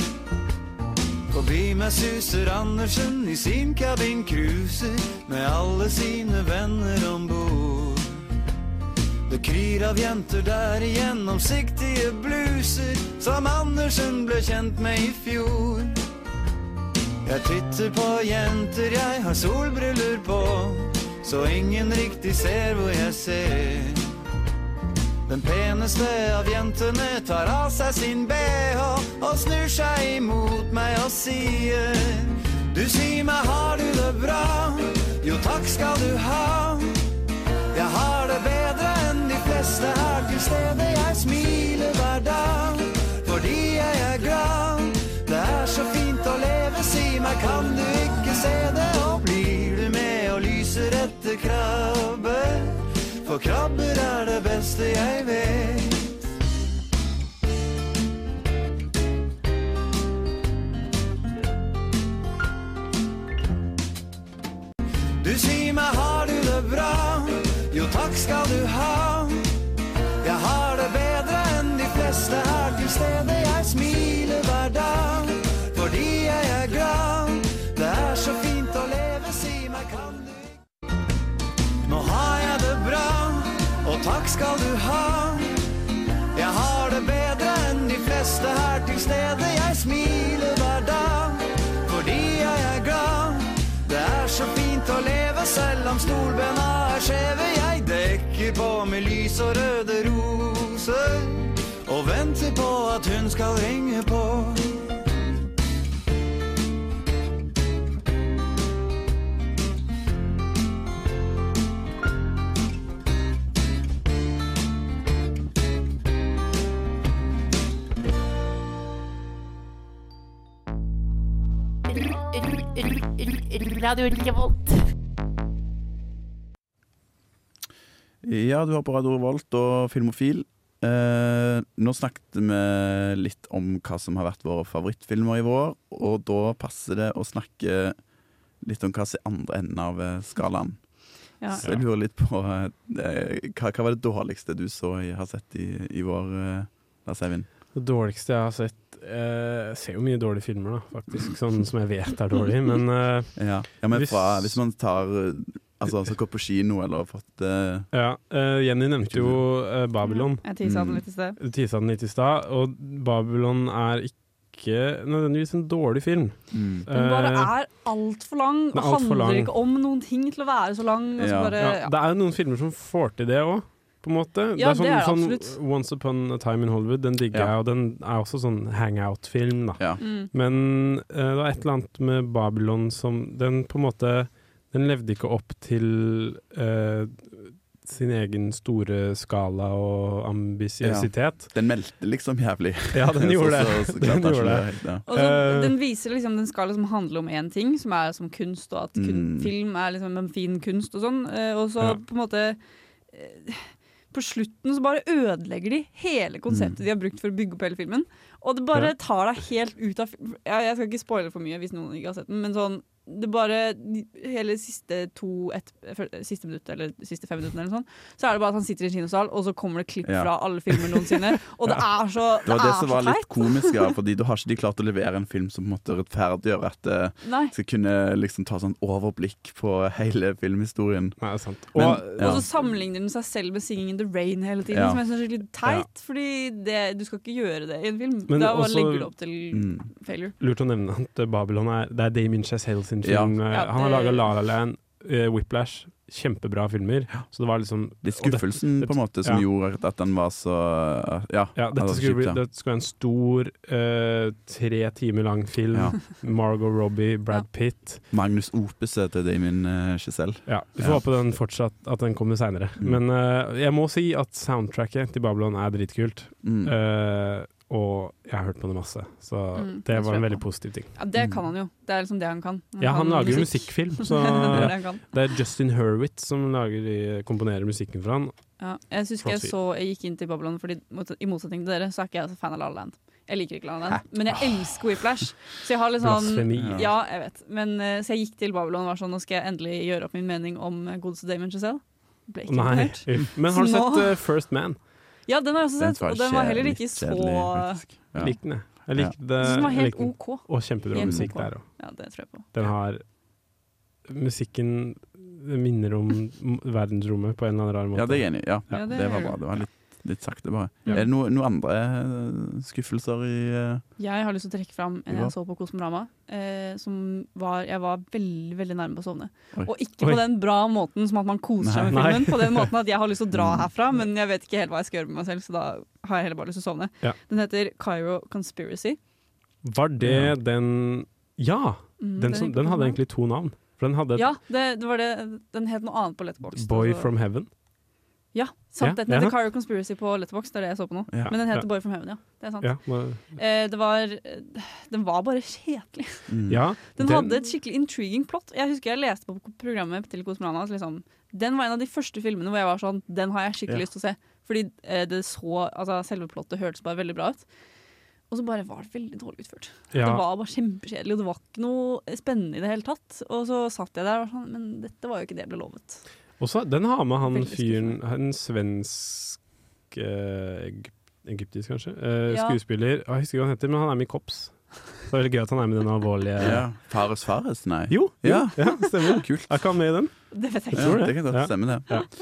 Forbi meg suser Andersen i sin cabin cruiser med alle sine venner om bord. Det kryr av jenter der i gjennomsiktige bluser, som Andersen ble kjent med i fjor. Jeg titter på jenter, jeg har solbriller på, så ingen riktig ser hvor jeg ser. Den peneste av jentene tar av seg sin bh og snur seg imot meg og sier Du sier meg, har du det bra? Jo, takk skal du ha. Jeg har det bedre enn de fleste her til stede. Jeg smiler hver dag fordi jeg er glad. Det er så fint å leve, si meg, kan du ikke se det? Og blir du med og lyser etter krabber? For krabber er det beste jeg vet. Du sier meg, har du det bra? Takk skal du ha. Jeg har det bedre enn de fleste her til stede. Jeg smiler hver dag fordi jeg er glad. Det er så fint å leve, si meg, kan du Nå har jeg det bra, og takk skal du ha. Jeg har det bedre enn de fleste her til stede. Jeg smiler hver dag fordi jeg er glad. Det er så fint å leve selv om stolbena er skjeve. Jeg dekker på med lys og røde roser og venter på at hun skal ringe på. Radio Revolt. Ja, du har på Radio Revolt og Filmofil. Eh, nå snakket vi litt om hva som har vært våre favorittfilmer i vår, og da passer det å snakke litt om hva som er andre enden av eh, skalaen. Ja. Så jeg lurer litt på eh, hva, hva var det dårligste du så jeg har sett i, i vår, eh, Lars Eivind? Det dårligste jeg har sett eh, Jeg ser jo mye dårlige filmer, da, faktisk. Sånn som jeg vet er dårlig, men eh, Ja, ja men Hvis- fra, hvis man tar eh, Altså, altså gått på kino eller fått uh, ja. uh, Jenny nevnte jo uh, Babylon. Jeg tisa den litt i sted. Tisa den litt i stad, og Babylon er ikke nødvendigvis en dårlig film. mm. Den bare Eh, er altfor lang, den og er alt handler lang. ikke om noen ting til å være så lang. Og så Ja. bare, ja, ja. det er jo noen filmer som får til det òg, på en måte. Ja, sånn, det er det sånn. Once Upon a Time in Hollywood, den digger Ja. jeg, og den er også sånn hangout-film, da. Ja. Mm. Men uh, det var et eller annet med Babylon som Den på en måte Den levde ikke opp til eh, sin egen store skala og ambisiøsitet. Den meldte liksom jævlig. Ja, den gjorde det. Så, så, så Den klarte gjorde det. ja. Og så, Eh. den viser liksom Den skal liksom handle om én ting, som er som kunst, og at kun, Mm. film er liksom en fin kunst og sånn. Eh, og så Ja. på en måte eh, På slutten så bare ødelegger de hele konseptet Mm. de har brukt for å bygge opp hele filmen. Og det bare tar deg helt ut av jeg skal ikke spoile for mye hvis noen ikke har sett den, men sånn det bare Hele siste to et, Siste minutt eller siste fem minuttene eller sånn, så er det bare at han sitter i en kinosal, og så kommer det klipp Ja. fra alle filmer noensinne. Og det er så Det var det som var litt komisk, ja, fordi da har ikke de klart å levere en film som på en måte rettferdiggjør at det Nei. skal kunne liksom ta sånn overblikk på hele filmhistorien. Nei, det er sant. Men, Og- ja. Og så sammenligner den seg selv med 'Singing in the Rain' hele tiden, Ja. som jeg syns er skikkelig teit. Fordi det, du skal ikke gjøre det i en film. Men da bare også- legger du opp til Mm. failure. Lurt å nevne at Babylon er, det er Damien Chazelle sin Ja. film. Ja, han har det- laga La La Land, eh, Whiplash. Kjempebra filmer. Så det var liksom Litt skuffelsen det- skuffelsen på en måte som ja. gjorde at den var så Ja. Ja, dette var skulle, bli, det skulle være en stor, uh, tre timer lang film. Ja. Margot Robbie, Brad Pitt. Magnus Opuset til Damien uh, Giselle. Ja, Vi får Ja. håpe den fortsatt at den kommer seinere. Mm. Men uh, jeg må si at soundtracket til Babylon er dritkult. Mm. Eh, og jeg har hørt på det masse, så Mm, det var en veldig på. positiv ting. Ja, det kan han jo. Det er liksom det han kan. Ja, han kan lager musikk. musikkfilm, så det er det det er Justin Hurwitz som lager, komponerer musikken for han. Ja, jeg husker jeg så Jeg gikk inn til Babylon, Fordi i motsetning til dere, så er ikke jeg så fan av La La Land. Jeg liker ikke La La Land, men jeg elsker Whiplash. Så jeg har litt sånn Blasfemi. Ja, jeg vet. Men, eh, så jeg gikk til Babylon og var sånn Nå skal jeg endelig gjøre opp min mening om eh, godeste Damon Giselle. Ble ikke Nei. Men har du sett uh, First Man? Ja, den har jeg også sett, og den var heller ikke så. Jeg likte den, jeg. Jeg likte det. Den var helt. OK. Og kjempebra Helt musikk OK. der òg. Ja, det tror jeg på. Den har Musikken minner om verdensrommet på en eller annen rar måte. Ja, det er jeg enig i. Ja. Ja, det det var bra. det. Det var litt, litt sakte, bare. Ja. Er det noen noe andre eh, skuffelser i uh... Jeg har lyst til å trekke fram en Ja. jeg så på Kosmorama. Eh, som var, jeg var veldig veldig nærme på å sovne. Oi. Og ikke Oi. på den bra måten som at man koser seg med Nei. filmen. På den måten at jeg har lyst til å dra Mm. herfra, men jeg vet ikke helt hva jeg skal gjøre med meg selv, så da har jeg heller bare lyst til å sovne. Ja. Den heter Cairo Conspiracy. Var det den Ja! Mm, Den, som, den hadde egentlig to navn. For den hadde Ja, det, det var det. Den het noe annet på Letterboxd. Boy altså. from Heaven. Ja, sant. Ja, Den heter ja. Cairo Conspiracy på Letterboxd, det er det jeg så på nå. Ja. Men den heter Ja. Boy from Heaven, ja. Det er sant. Ja, nå- Eh, det var Den var bare kjedelig. mm. ja Den, hadde et skikkelig intriguing plot. Jeg husker jeg leste på programmet til Kosmorama. Liksom, den var en av de første filmene hvor jeg var sånn Den har jeg skikkelig Ja. lyst til å se. Fordi eh, det så, altså, selve plottet hørtes bare veldig bra ut. Og så bare var det veldig dårlig utført. ja. Det var bare kjempekjedelig, og det var ikke noe spennende i det hele tatt. Og så satt jeg der og var sånn Men dette var jo ikke det jeg ble lovet. Også, den har med han fyren En svensk eh, Egyptisk, kanskje? Eh, Ja. Skuespiller. Jeg husker ikke hva han heter, men han er med i Kops. Så det er veldig gøy at han er med i den alvorlige ja. Fares Fares? Nei. Jo, jo, Ja. ja, stemmer. Kult. Er ikke han med i den? Det vet jeg ikke. Ja, det. kan godt Ja. stemme, det. Ja.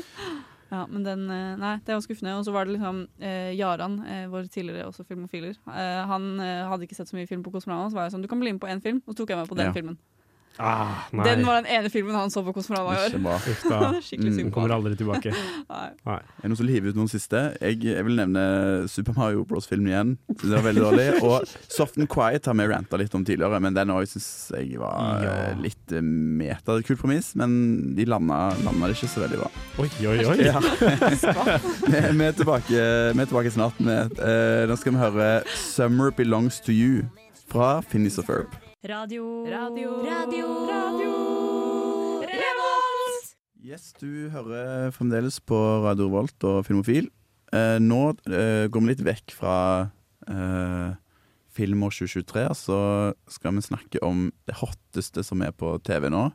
Ja, men den, eh, nei, det var skuffende. Og så var det liksom eh, Jaran, eh, vår tidligere også filmofiler. Eh, han eh, hadde ikke sett så mye film på Kosmorama, så var jeg sånn Du kan bli med på én film. Og så tok jeg meg på den Ja. filmen. Ah. Den var den ene filmen han så på Kosmorama i år. Skikkelig synd på Kommer aldri tilbake. Nei. Nei. Er det noen som hiver ut noen siste? Jeg, jeg vil nevne Super Mario Bros-filmen igjen. Det var veldig dårlig. Og Soft and Quiet har vi ranta litt om tidligere, men den òg syns jeg var Ja. eh, litt eh, meta. Kult premiss, men de landa, landa det ikke så veldig bra. Oi, oi, oi. Ja. vi, er tilbake, vi er tilbake snart. Med, uh, nå skal vi høre 'Summer Belongs To You' fra Finnis of Herb. Radio. Radio. Radio. Radio. Revolt! Yes, du hører fremdeles på Radio Revolt og Filmofil. Eh, nå eh, går vi litt vekk fra eh, filmår 2023, så skal vi snakke om det hotteste som er på TV nå,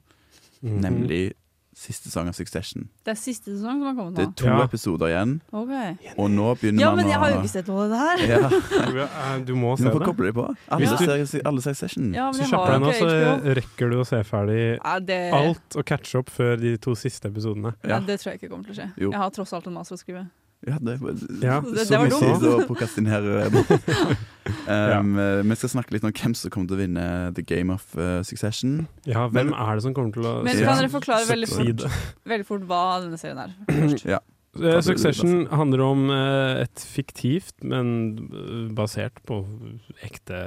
Mhm. nemlig siste sang av Succession. Det er siste sesong som har kommet Det er to Ja. episoder igjen, Okay. og nå begynner Ja, man men jeg har jo ikke sett noe av det her. ja, Eh, Du må Du må få koble deg på. Alle du- ser, alle ser Session. Ja, men Hvis du kjapper deg nå, så rekker du å se ferdig Ja, det, alt og catche opp før de to siste episodene. ja, det tror jeg ikke kommer til å skje. Jo. Jeg har tross alt en master å skrive. Ja, det, Ja. Det- det så var mye dumt. tid å prokrastinere. um, ja. Vi skal snakke litt om hvem som kommer til å vinne The Game of uh, Succession. Ja, hvem Men- er det som kommer til å Men så kan dere forklare veldig fort, veldig fort hva denne serien er? Først. Ja. Eh, Succession handler om eh, et fiktivt, men eh, basert på ekte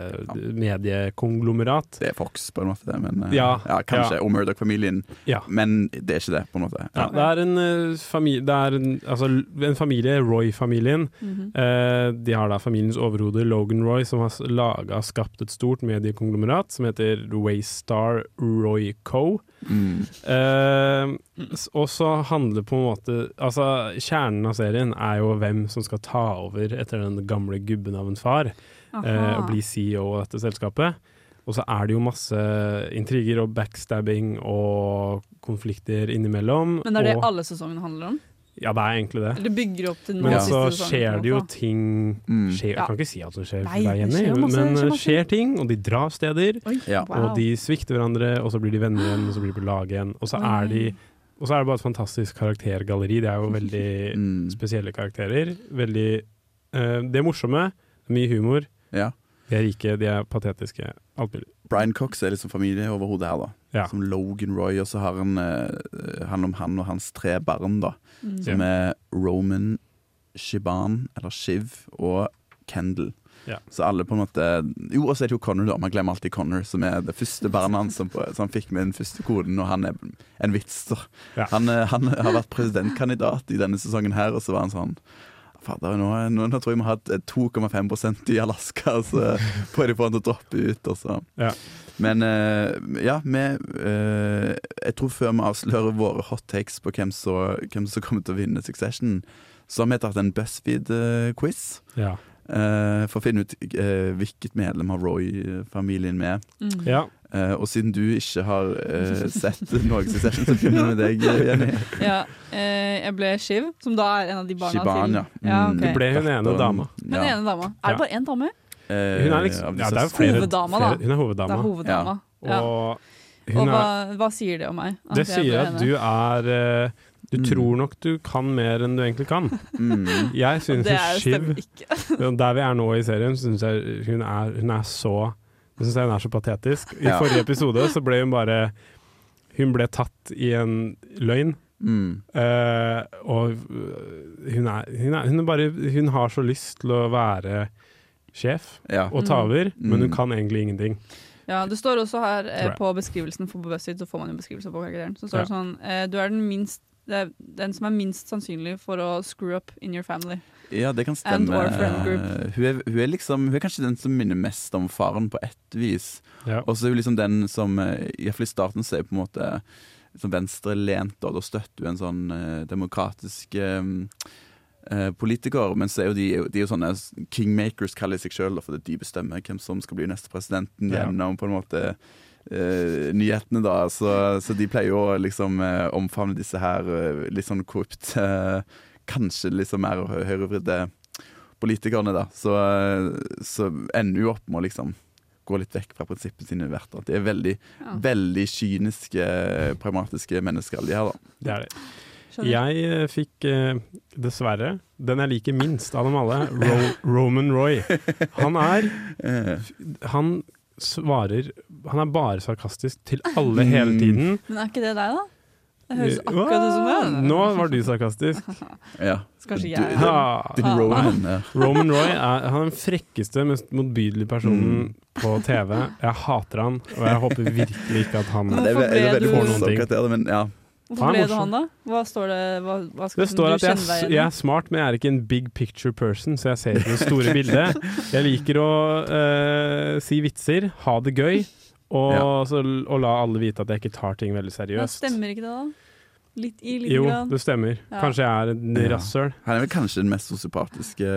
mediekonglomerat. Det er Fox, på en måte. det, Men, ja. Ja, kanskje. ja. Og Murdoch-familien. Ja. Men det er ikke det, på en måte. Ja, det er en eh, familie, det er en, altså, en familie, Roy-familien. Mm -hmm. de har da familiens overhode Logan Roy, som har laga skapt et stort mediekonglomerat som heter Waystar Roy Co. Mm. Uh, og så handler på en måte Altså, kjernen av serien er jo hvem som skal ta over etter den gamle gubben av en far, uh, og bli CEO av dette selskapet. Og så er det jo masse intriger og backstabbing og konflikter innimellom. Men er det og, alle sesongene handler om? Ja, det er egentlig det. Eller bygger opp til noe Men så skjer det jo ting Mm. skjer, Jeg kan ikke si alt som skjer Nei, deg, det Jenny, skjer masse, men det skjer skjer ting, og de drar steder. Oi, Ja. wow. Og de svikter hverandre, og så blir de venner igjen, og så blir de på lag igjen. Og så er de og så er det bare et fantastisk karaktergalleri. Det er jo veldig Mm. spesielle karakterer. Veldig uh, De er morsomme, mye humor. Ja. De er rike, de er patetiske. Alt mulig. Brian Cox er liksom familie over hodet her, da. Ja. Som Logan Roy, og så har han uh, handler om han og hans tre barn, da. Mm. Som er Roman, Shiban, eller Shiv, og Kendal. Ja. Så alle på en måte Jo, og så er det jo Connor, da. Man glemmer alltid Connor, som er det første barnet hans som, som han fikk med den første koden, og han er en vits. da. Ja. Han, eh, han har vært presidentkandidat i denne sesongen her, og så var han sånn Fader, nå, nå, nå tror jeg vi har hatt eh, 2,5% i Alaska, så prøver de på få han å droppe ut. Og så. Ja. Men eh, ja, vi eh, Jeg tror før vi avslører våre hot takes på hvem, så, hvem som kommer til å vinne Succession, så har vi tatt en BuzzFeed-quiz. Ja. eh, for å finne ut hvilket medlem av Roy-familien vi er. Mm. ja. Eh, og siden du ikke har sett Norges Succession, så begynner vi med deg, Jenny. Ja, eh, jeg ble Shiv, som da er en av de barna Shiban, til ja. ja okay. Du ble hun ene dama. Hun ene dama. Er det bare én dame? Eh, Hun er liksom ja, det er flere, Hoveddama, da. flere, Hun er Det hoveddama. er hoveddama. Ja. Og Og hva, hva sier det om meg? Det sier at du er eh, Du Mm. tror nok du kan mer enn du egentlig kan. Mm. Jeg syns Shiv. Der vi er nå i serien, syns jeg hun er, hun er så jeg synes hun er så patetisk. I Ja. forrige episode så ble hun bare Hun ble tatt i en løgn. Mm. Uh, og hun er, hun er Hun er bare Hun har så lyst til å være sjef Ja. og ta Mm. men hun Mm. kan egentlig ingenting. Ja, det står også her eh, på beskrivelsen for BuzzFeed, så får man jo beskrivelse på karakteren. Så står det sånn eh, Du er den minst det er den som er minst sannsynlig for å screw up in your family. Ja, det kan And stemme. group. Eh, Hun er, hun, er liksom, hun er kanskje den som minner mest om faren på ett vis. Ja. Og så er hun liksom den som eh, Iallfall i starten så er på en måte som venstrelent, og da støtter hun en sånn eh, demokratisk eh, eh, politiker. Men så er jo de, de er jo sånne kingmakers, kaller de seg sjøl, for de bestemmer hvem som skal bli neste presidenten gjennom på en måte eh, nyhetene, da. Så, så de pleier jo å liksom eh, omfavne disse her litt sånn korrupt eh, Kanskje liksom mer hø- høyrevridde politikerne, da. Så, så ender jo opp med å liksom gå litt vekk fra prinsippene sine hvert. år. De er veldig, Ja. veldig kyniske, pragmatiske mennesker, alle de her, da. Det er det. Skjønner. Jeg eh, fikk eh, dessverre den jeg liker minst av dem alle, Ro Roman Roy. Han er Eh, Han svarer Han er bare sarkastisk til alle hele Mm. tiden. Men er ikke det deg, da? Det høres akkurat ut som det. Nå var du sarkastisk. ja. Kanskje Du- jeg Ja. Din. Roman. Ja. Roman Roy er, han er den frekkeste, mest motbydelige personen Mm. på TV. Jeg hater han, og jeg håper virkelig ikke at han Det det Får noen ting. karakter, men ja. Hvorfor ble det han, da? Hva står det? Hva, hva skal, Det står du at jeg, jeg er smart, men jeg er ikke en big picture person, så jeg ser ikke det store bildet. Jeg liker å uh, si vitser, ha det gøy, og, Ja. så, og la alle vite at jeg ikke tar ting veldig Men seriøst. stemmer ikke det, da? Litt i liten Jo, grad? det stemmer. Ja. Kanskje jeg er en Ja. rasshøl. Han er vel kanskje den mest sosiopatiske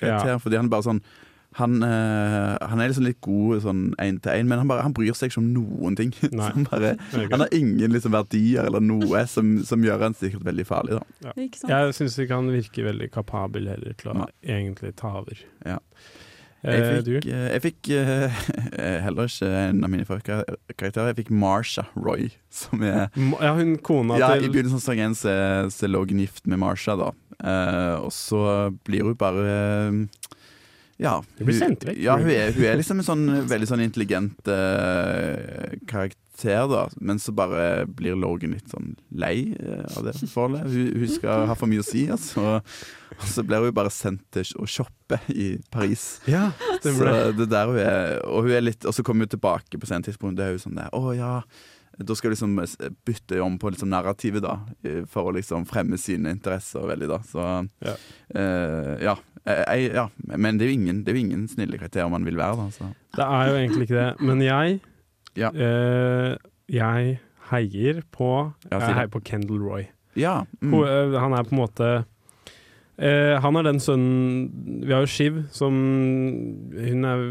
karakteren, Ja. fordi han er bare sånn han, eh, han er liksom litt god sånn én til én, men han, bare, han bryr seg ikke om noen ting. Han, bare, han har ingen liksom, verdier eller noe som, som gjør han sikkert veldig farlig. Da. Ikke sant? Jeg syns ikke han virker veldig kapabel heller til å Nei. egentlig ta over. Ja. Eh, Jeg fikk, eh, jeg fikk heller ikke en av mine karakterer. Jeg fikk Marsha Roy, som er Ja, hun kona ja, I begynnelsen av sesong én så så er Logan gift med Marsha, da. Eh, og så blir hun bare ja, hun, blir sendt vekk. Ja, hun er, hun er liksom en sånn veldig sånn intelligent uh, karakter, da. Men så bare blir Logan litt sånn lei uh, av det forholdet. Hun, hun skal ha for mye å si, altså. Og så blir hun bare sendt til å shoppe i Paris. Ja, Så det. det er der hun er. Og, hun er litt, og så kommer hun tilbake på senere tidspunkt. Det er hun sånn der, å ja da skal hun liksom bytte om på liksom narrativet, da. eh, For å liksom fremme sine interesser veldig, da. Så Ja. Uh, ja. Eh, Jeg, ja. Men det er jo ingen, det er jo ingen snille kriterier man vil være, da. Så. Det er jo egentlig ikke det. Men jeg Ja. uh, Jeg heier på Jeg heier på Kendal Roy. Ja. Mm. Eh, Han er på en måte eh, Han er den sønnen Vi har jo Shiv, som hun, er,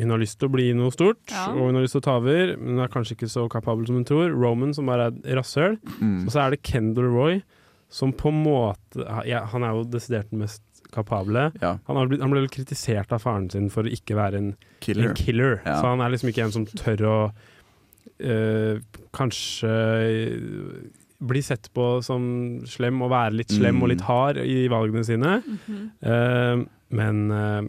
hun har lyst til å bli noe stort, Ja. og hun har lyst til å ta over, men hun er kanskje ikke så kapabel som hun tror. Roman, som bare er rasshøl. Mm. Og så er det Kendal Roy, som på en måte ja, Han er jo desidert den mest kapable. Ja. Han, har blitt, han ble vel kritisert av faren sin for å ikke være en Killer. en killer. Ja. Så han er liksom ikke en som tør å eh, kanskje bli sett på som slem og være litt slem Mm. og litt hard i valgene sine. Mm -hmm. uh, men eh,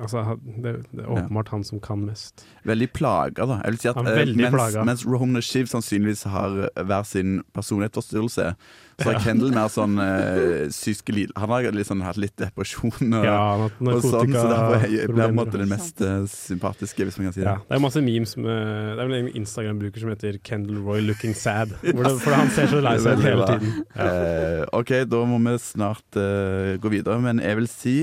altså, det, det er åpenbart han som kan mest. Veldig plaga, da. Jeg vil si at er eh, mens, mens Roman og Shiv sannsynligvis har eh, hver sin personlighetsforstyrrelse, så Ja. har Kendal mer sånn uh, psykiske lid. Han har liksom hatt litt depresjon og, Ja, og sånn, så derfor er blir han den mest uh, sympatiske, hvis man kan si det. Ja, det er masse memes med Det er vel en Instagram-bruker som heter Kendal Roy Looking Sad. Det, for han ser så lei seg ut hele tiden. Ja. Eh, OK, da må vi snart eh, gå videre, men jeg vil si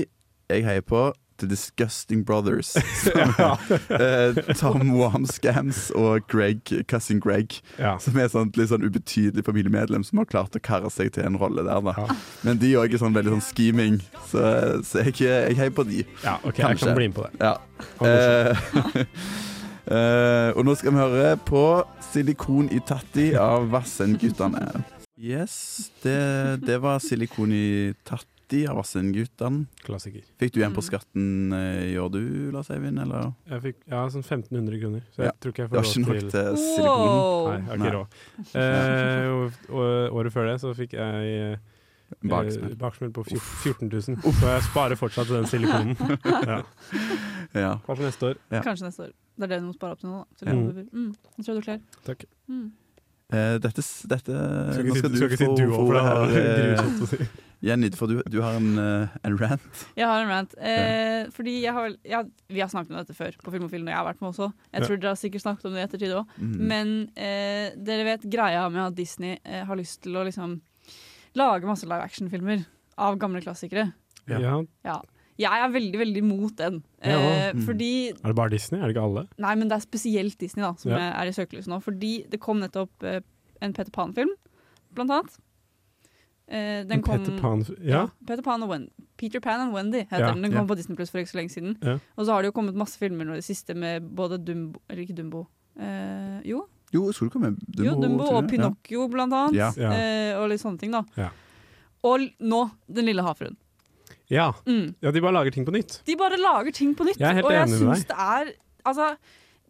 jeg heier på The Disgusting Brothers. Som, Ja. eh, Tom Wamscams og Greg, cousin Greg, Ja. som er et litt sånn ubetydelig familiemedlem som har klart å karre seg til en rolle der. Da. Men de òg er sånn veldig sånn scheming, så, så jeg, jeg heier på de. Ja, ok, jeg kan bli med på det. Ja. Eh, eh, og nå skal vi høre på 'Silikon i Tatti' av Vassendguttene. Yes, det, det var 'Silikon i Tatti' av Vassendguttene. Klassiker. Fikk du igjen på skatten eh, i år du, Lars Eivind, eller? Jeg fikk ja, sånn 1500 kroner, så jeg Ja. tror ikke jeg Det var ikke nok til silikonen. Wow. Nei, jeg har ikke råd. Eh, og, og året før det så fikk jeg eh, Baksmell. baksmell på 14 000, så jeg sparer fortsatt den silikonen. Ja. Ja. Kanskje neste år. Ja. Kanskje neste år. Det er det du må spare opp til nå. Da. Til Ja. mm. Mm. Jeg tror du er klar. Takk. Mm. Eh, dette, dette Skal Nå ikke si, skal du skal ikke si du òg, for det her er grusomt å si. Jenny, for du, du har en, eh, en rant. Jeg har en rant. Eh, fordi jeg har, jeg, vi har snakket om dette før på Filmofil når jeg har vært med også. Jeg Ja. tror dere har sikkert snakket om det i ettertid òg. Mm. Men eh, dere vet greia med at Disney eh, har lyst til å liksom lage masse live action-filmer av gamle klassikere. Ja. Ja. Jeg er veldig, veldig mot den. Ja. Eh, Mm. fordi Er det bare Disney? Er det ikke alle? Nei, men det er spesielt Disney da som Ja. er i søkelyset nå. Fordi det kom nettopp eh, en Peter Pan-film, blant annet. Eh, den kom, Peter Pan- ja. Peter Pan og Wendy. Peter Pan and Wendy heter Ja, den. Den ja. kom på Disney Plus for ikke så lenge siden. Ja. Og så har det jo kommet masse filmer nå i det siste med både Dumbo Eller ikke Dumbo. Uh, jo, Jo, skulle komme Dumbo? jo, Dumbo og? Pinocchio, blant annet. Ja. Ja. Eh, og litt sånne ting, da. Ja. Og nå Den lille havfruen. Ja. Mm. ja, de bare lager ting på nytt. De bare lager ting på nytt. Jeg er helt og jeg enig med syns det er Altså,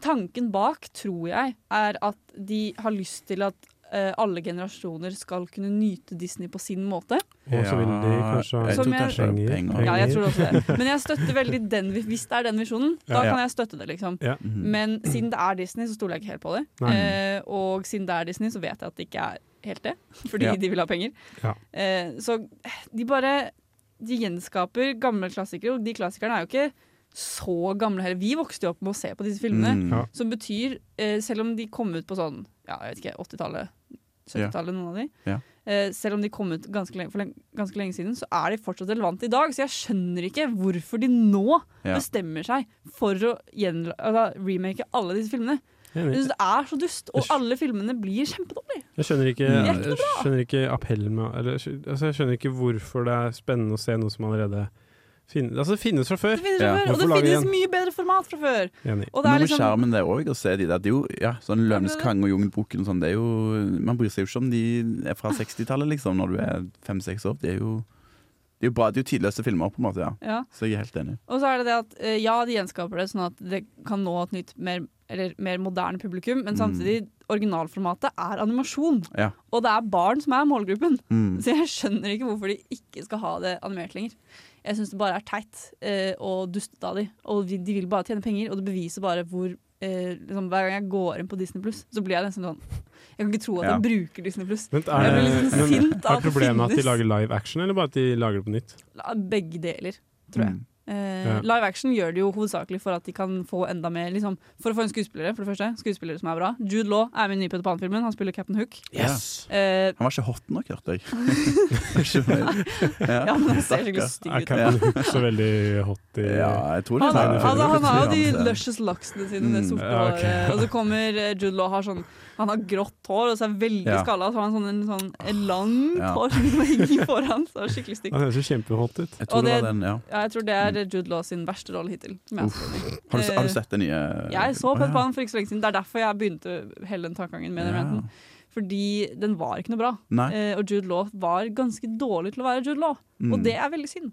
tanken bak, tror jeg, er at de har lyst til at eh, alle generasjoner skal kunne nyte Disney på sin måte. Og så vil de kanskje ha er penger. penger. Ja, jeg tror også det. Men jeg støtter veldig den, hvis det er den visjonen. Da Ja. kan jeg støtte det, liksom. Ja. Mhm. Men siden det er Disney, så stoler jeg ikke helt på det. Eh, og siden det er Disney, så vet jeg at det ikke er helt det. Fordi Ja. de vil ha penger. Ja. Eh, så de bare De gjenskaper gamle klassikere, og de klassikerne er jo ikke så gamle heller. Vi vokste jo opp med å se på disse filmene. Mm. Ja. Som betyr, eh, selv om de kom ut på sånn ja, jeg vet ikke, 80-tallet, 70-tallet, noen av de. Ja. Eh, selv om de kom ut ganske lenge, for lenge, ganske lenge siden, så er de fortsatt relevante i dag. Så jeg skjønner ikke hvorfor de nå Ja. bestemmer seg for å altså, remake alle disse filmene. Jeg synes det er så dust, og alle filmene blir kjempedårlige. Jeg skjønner ikke, Mm. Ikke jeg skjønner ikke appellen med eller, altså Jeg skjønner ikke hvorfor det er spennende å se noe som allerede finnes Altså, det finnes fra før. Det finnes, Ja. før, og det finnes igjen? mye bedre format fra før. Enig. Og det er liksom skjermen det òg, å se de der. Det er jo ja, sånn Løvenes konge og Jungelboken og sånn. Det er jo Man bryr seg jo ikke om de er fra 60-tallet, liksom, når du er fem-seks år. Det er jo det er jo bra, det er jo tidløse filmer, på en måte. ja ja. Så jeg er helt enig. Og så er det det at eh, ja, de gjenskaper det sånn at det kan nå et nytt, mer, eller mer moderne publikum, men Mm. samtidig, originalformatet er animasjon. Ja. Og det er barn som er målgruppen. Mm. Så jeg skjønner ikke hvorfor de ikke skal ha det animert lenger. Jeg syns det bare er teit eh, og dustete av de. Og de, de vil bare tjene penger, og det beviser bare hvor eh, liksom, Hver gang jeg går inn på Disney Pluss, så blir jeg nesten sånn Jeg kan ikke tro at Ja. jeg bruker Disney Pluss. Jeg er, blir sånn men, sint av at det problemet at de lager live action, eller bare at de lager det på nytt? Begge deler, tror jeg. Mm. Eh, Ja. Live action gjør det jo hovedsakelig for at de kan få enda mer liksom, For å få en skuespillere, for det første. Skuespillere som er bra. Jude Law er med i den nye Peter Pan-filmen. Han spiller Captain Hook. Yes. Uh, Han var ikke hot nok, hørte jeg. ja. ja, men han ser skikkelig stygg Er ut. Captain Hook så veldig hot i Ja, jeg tror det Han, er altså, han har jo de luscious locksene sine, det Mm, sorte håret. Og så kommer eh, Jude Law har sånn Han har grått hår og så er veldig Ja. skalla. Så har han sånn, en, sånn en langt Ja. hår som henger foran. Så det skikkelig stygt. Han høres kjempehot ut. Jeg tror det det- var den, ja. Ja, jeg tror det er Jude Law sin verste rolle hittil. har du, har du Eh, sett den nye Jeg så ja. på den for ikke så lenge siden. Det er derfor jeg begynte hele den tankegangen med den Ja. Fordi den var ikke noe bra. Eh, og Jude Law var ganske dårlig til å være Jude Law. Mm. Og det er veldig synd.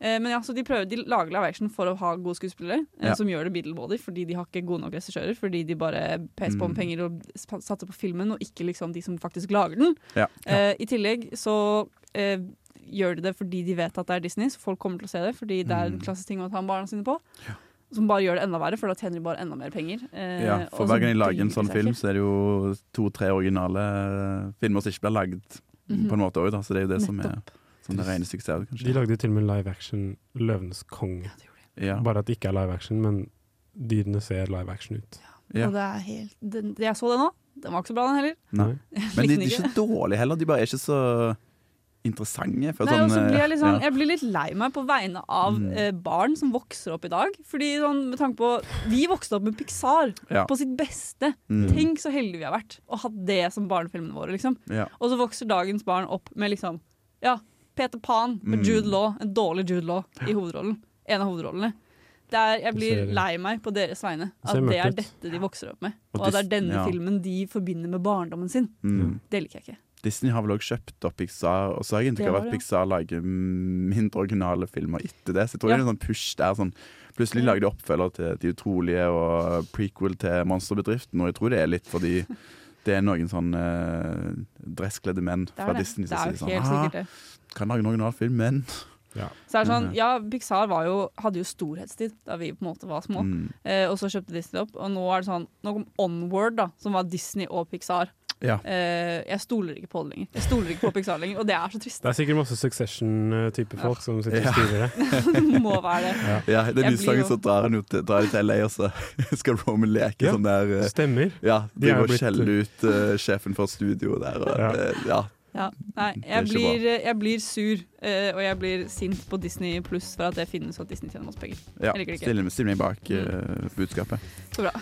Eh, men ja, så de, prøver, de lager live action for å ha gode skuespillere, eh, Ja. som gjør det middlebody, fordi de har ikke gode nok regissører. Fordi de bare peser på Mm. med penger og satser på filmen, og ikke liksom de som faktisk lager den. Ja. Eh, I tillegg så eh, gjør de det fordi de vet at det er Disney, så folk kommer til å se det. Fordi det er en Mm. klassisk ting å ta barna sine på. Som bare gjør det enda verre, for da tjener de bare enda mer penger. Eh, Ja, for hver gang de lager en sånn film, så er det jo to-tre originale filmer som ikke blir lagd Mhm. på en måte òg, da. Så det er jo det som er Nettopp. som det rene suksesset, kanskje. De lagde til og med live action 'Løvenes konge'. Ja. Bare at det ikke er live action, men dyrene ser live action ut. Ja. Og det er helt det, Jeg så det nå. Den var ikke så bra, den heller. Nei. Men de, de er ikke dårlige heller, de bare er ikke så interessante. For Nei, sånn, blir jeg, liksom, ja. jeg blir litt lei meg på vegne av Mm. eh, barn som vokser opp i dag. Fordi sånn, med tanke på Vi vokste opp med Pixar Ja. på sitt beste. Mm. Tenk så heldige vi har vært og hatt det som barnefilmene våre. liksom Ja. Og så vokser dagens barn opp med liksom Ja, Peter Pan med Mm. Jude Law. En dårlig Jude Law i hovedrollen. En av hovedrollene. Er, jeg blir lei meg på deres vegne. At det er dette de vokser opp med. Og Og at det er denne ja. filmen de forbinder med barndommen sin. Mm. Det liker jeg ikke. Disney har vel også kjøpt opp Pixar, og så har jeg inntrykk av at. Pixar lager mindre originale filmer etter det. Så jeg tror Ja. det er en sånn push der. Sånn. Plutselig lager de oppfølger til De utrolige og prequel til Monsterbedriften, og jeg tror det er litt fordi det er noen sånn eh, dresskledde menn fra det. Disney som er sier sånn ah. Kan lage en original film, men Ja. Så er det sånn, Mhm. ja, Pixar var jo, hadde jo storhetstid da vi på en måte var små. mm, Eh, og så kjøpte Disney opp. Og nå er det sånn, nå kom Onward, da, som var Disney og Pixar. Ja. Uh, jeg stoler ikke på det lenger. Jeg stoler ikke på Pixar lenger, og det er så trist. Det er sikkert masse Succession-type folk som sitter Ja. og styrer det. det må være det. Ja. Ja, den Jeg nye sangen jo- så drar han jo til, drar til LA, og så skal Roman leke Ja. sånn der uh, Stemmer. Ja, De må skjeller ut uh, sjefen for studioet der, og Ja. eh, ja. Ja. Nei, jeg blir, jeg blir sur, uh, og jeg blir sint på Disney pluss for at det finnes, og at Disney tjener masse penger. ja. Jeg liker det ikke. Stiller, stiller meg bak uh, budskapet. Så bra.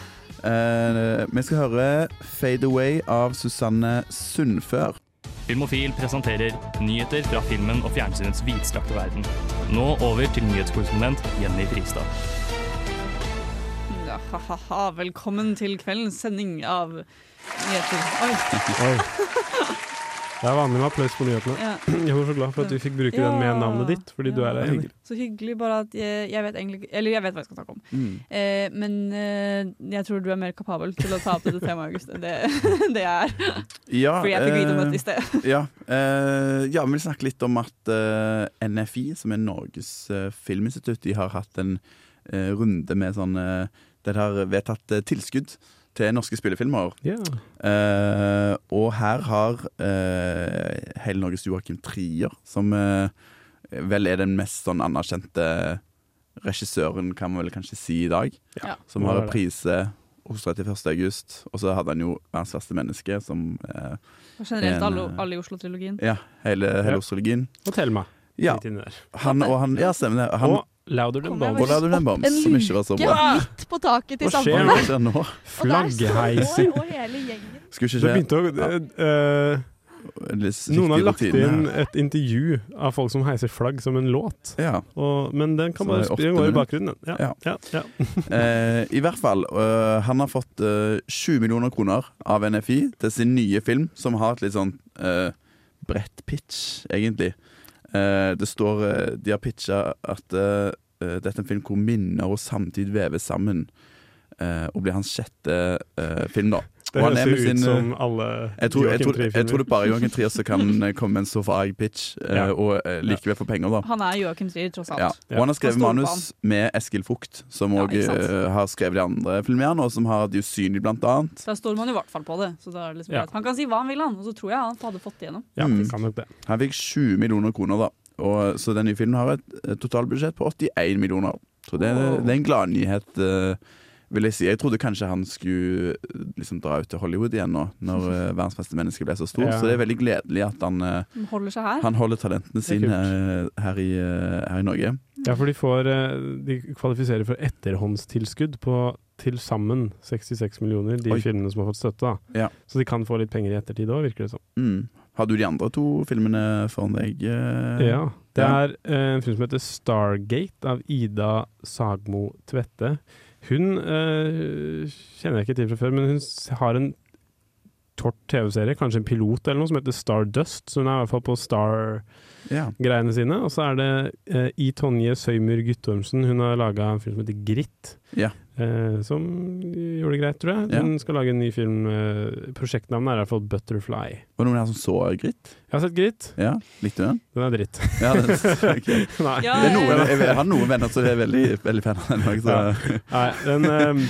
Eh, vi skal høre 'Fade Away' av Susanne Sundfør. Filmofil presenterer nyheter fra filmen og fjernsynets vidstrakte verden. Nå over til nyhetskorrespondent Jenny Fristad. Ja, ha-ha-ha. Velkommen til kveldens sending av nyheter. Oi. Oi. Det er vanlig med applaus på nyhetene. Ja. Jeg var så glad for at du fikk bruke den med navnet ditt, fordi du er det her. Henrik. Så hyggelig, bare at jeg, jeg vet egentlig Eller jeg vet hva jeg skal snakke om. Mm. Eh, men eh, jeg tror du er mer kapabel til å ta opp dette temaet, August, enn det, det jeg er. Ja, Fordi jeg fikk vite om eh, dette i sted. ja, eh, ja, vi vil snakke litt om at eh, NFI, som er Norges eh, filminstitutt, de har hatt en eh, runde med sånn De har vedtatt eh, tilskudd til norske spillefilmer. Yeah. Uh, og her har uh, hele Norges Joakim Trier, som uh, vel er den mest sånn anerkjente regissøren, kan man vel kanskje si i dag, Ja. som har reprise hos 31. august. Og så hadde han jo 'Verdens verste menneske', som uh, Og generelt en, alle, alle i Oslo-trilogien. Ja, hele, hele Ja. Oslo-trilogien. Og Thelma. Ja. Han og han Ja, stemmer det. Han, Og Louder Than Bombs. og du den bombs, En som ikke var så bra. midt på taket til Hva skjer Hva skjer nå? Gjengen. Skulle ikke Det skje begynte å eh, Noen har lagt inn et intervju av folk som heiser flagg som en låt. Ja. Og, men den kan bare spille gå i bakgrunnen. Ja. Ja. Ja. Ja. Eh, I hvert fall. Uh, han har fått uh, 7 millioner kroner av NFI til sin nye film, som har et litt sånn uh, bredt pitch, egentlig. Eh, det står øh, De har pitcha at øh, dette er en film hvor minner og samtid veves sammen, og blir hans sjette film, da. Det høres jo sin, ut øh, som alle Jeg tror, jeg, Joachim tror, jeg tror det bare er Joakim Trier som kan øh, komme med en så vag pitch, øh, Ja. og likevel få penger, da. Han er Joakim Trier, tross alt. Ja. Og han har skrevet Man manus med Eskil Fugt, som òg ja, uh, har skrevet de andre filmene, og som har De usynlige, blant annet. Da står man i hvert fall på det. Er det liksom Ja. Han kan si hva han vil, han, og så tror jeg han hadde fått det gjennom. Ja, Mm. kan nok det. Han fikk 20 millioner kroner, da. Og, så den nye filmen har et, et totalbudsjett på 81 millioner. Så det, er- det er en gladnyhet, uh, vil jeg si. Jeg trodde kanskje han skulle eh, liksom dra ut til Hollywood igjen nå, når uh, verdens beste menneske ble så stor. Ja. Så det er veldig gledelig at han, uh, holder seg her. han holder talentene sine her, i, eh, her i Norge. Ja, for de får De kvalifiserer for etterhåndstilskudd på til sammen 66 millioner, de Oi. filmene som har fått støtte. da. Ja. Så de kan få litt penger i ettertid òg, virker det som. Mm. Har du de andre to filmene foran deg? Ja. Det er en film som heter Stargate av Ida Sagmo Tvette. Hun eh, kjenner jeg ikke til fra før, men hun har en kort TV-serie, kanskje en pilot eller noe, som heter Stardust. Så hun er i hvert fall på Star-greiene Ja. sine. Og så er det eh, I Tonje Søymur Guttormsen. Hun har laga en film som heter Gritt. Ja. Eh, som gjorde det greit, tror jeg. Ja. Skal lage en ny film. Eh, prosjektnavnet er i hvert fall Butterfly. Var det noen her som så Gritt? Jeg har sett Gritt. Ja, Likte du den? Den er dritt. Ja, den, okay. Nei. Ja, det er noen, jeg, jeg har noen venner som er veldig, veldig fan av den. også, Så. Nei, den ehm,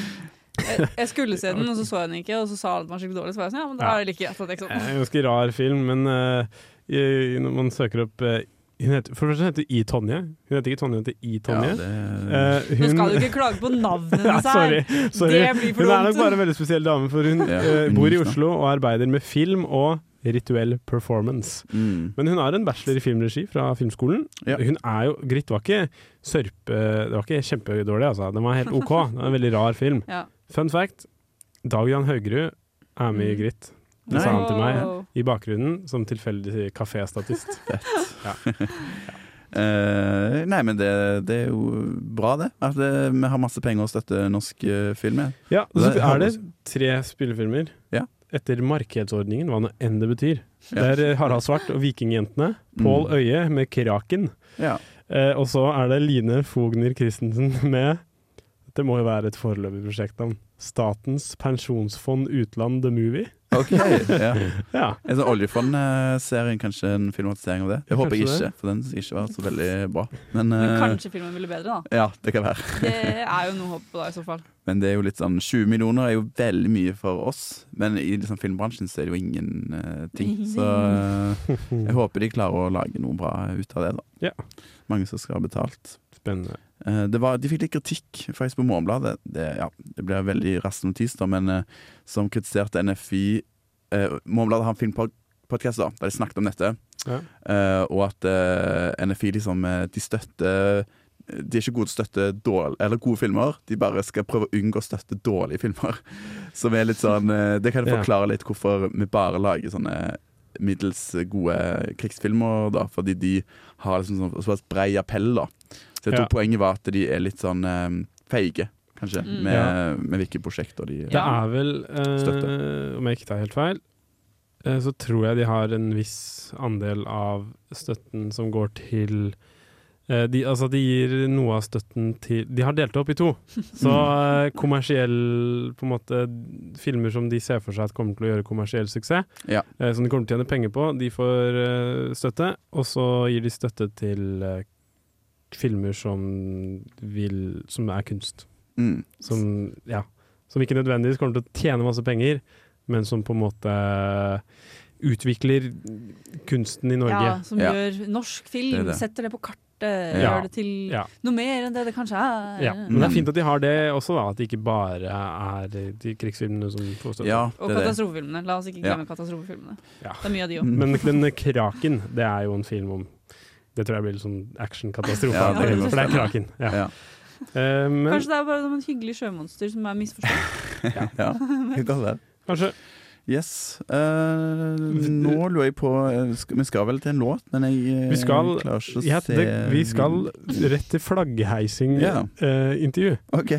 Jeg, jeg skulle se den, og så så jeg den ikke, og så sa alle at den var skikkelig dårlig. Så var jeg sånn, ja, men da Ja. er det like greit at jeg ikke så er den. en ganske rar film, men eh, i- når man søker opp eh, hun heter, For det første heter I Tonje. Hun heter ikke Tonje, hun heter I Tonje. Ja, det- Eh, Nå skal du ikke klage på navnet hennes sorry, her. sorry. Det blir for Hun er nok bare en veldig spesiell dame, for hun Ja, eh, bor i. Oslo og arbeider med film og rituell performance. Mm. Men hun har en bachelor i filmregi fra Filmskolen. Ja. Hun er jo Gritt var ikke sørpe... Det var ikke kjempedårlig, altså. Den var helt OK. Det var en veldig rar film. Ja. Fun fact. Dag Jan Haugerud er med i Mm. Gritt. Det Nei. sa han til meg i bakgrunnen som tilfeldig kaféstatist. Ja. Eh, nei, men det, det er jo bra, det. At det, vi har masse penger å støtte norsk uh, film med. Ja, og så er det tre spillefilmer Ja. etter markedsordningen, hva nå enn det betyr. Ja. Det er eh, Harald Svart og Vikingjentene. Pål Mm. Øye med Kraken. Ja. Uh, og så er det Line Fogner Christensen med Det må jo være et foreløpig prosjektnavn. Statens pensjonsfond utland The Movie. OK. Ja. Ja. En sånn Oljefond-serien, kanskje en filmatisering av det? Jeg håper jeg Kanskje ikke, for den skal ikke være så veldig bra. Men, Men eh, kanskje filmen ville bedre, da. Ja, det kan være. Det er jo noe håp på da, i så fall. Men det er jo litt sånn 20 millioner er jo veldig mye for oss. Men i liksom filmbransjen så er det jo ingen Uh, ting. Så uh, jeg håper de klarer å lage noe bra ut av det, da. Ja. Mange som skal ha betalt. Spennende. Eh, Det var, de fikk litt kritikk faktisk på Morgenbladet. Det, ja, det blir veldig rask notis, da, men eh, som kritiserte NFI eh, Morgenbladet har en filmpodkast der de snakket om dette, Ja. eh, og at eh, NFI liksom eh, De støtter de er ikke gode til å støtte dårl- eller gode filmer, de bare skal prøve å unngå å støtte dårlige filmer. Som er litt sånn Det kan forklare litt hvorfor vi bare lager sånne middels gode krigsfilmer, da, fordi de har liksom sånn såpass brei appell, da. Så jeg tror Ja. poenget var at de er litt sånn eh, feige, kanskje, Mm. med, Ja. med hvilke prosjekter de Det er vel, uh, om jeg ikke tar helt feil, uh, så tror jeg de har en viss andel av støtten som går til eh, de, altså de gir noe av støtten til De har delt det opp i to. Så eh, kommersiell på en måte Filmer som de ser for seg at kommer til å gjøre kommersiell suksess, Ja. eh, som de kommer til å tjene penger på, de får eh, støtte. Og så gir de støtte til eh, filmer som vil Som er kunst. Mm. Som, ja, som ikke nødvendigvis kommer til å tjene masse penger, men som på en måte utvikler kunsten i Norge. Ja, som Ja. gjør norsk film, Det det. setter det på kartet, Ja. gjør det til Ja. noe mer enn det det kanskje er. Ja, men det er fint at de har det også, da. At det ikke bare er de krigsfilmene som får støtte. Ja, Og det katastrofefilmene. La oss ikke Ja. glemme katastrofefilmene. Ja. Det er mye av de òg. Mm. Men den Kraken, det er jo en film om Det tror jeg blir sånn actionkatastrofe. Ja, det for det er. Kraken. Ja. Ja. Uh, men Kanskje det er bare noen hyggelige hyggelig sjømonster som er misforstått. ja, kanskje Yes. Uh, nå lurer jeg på eh, Vi skal vel til en låt, men jeg eh, Vi skal, klarer ikke å ja, se det, vi skal rett til flaggheising-intervju. Uh, OK.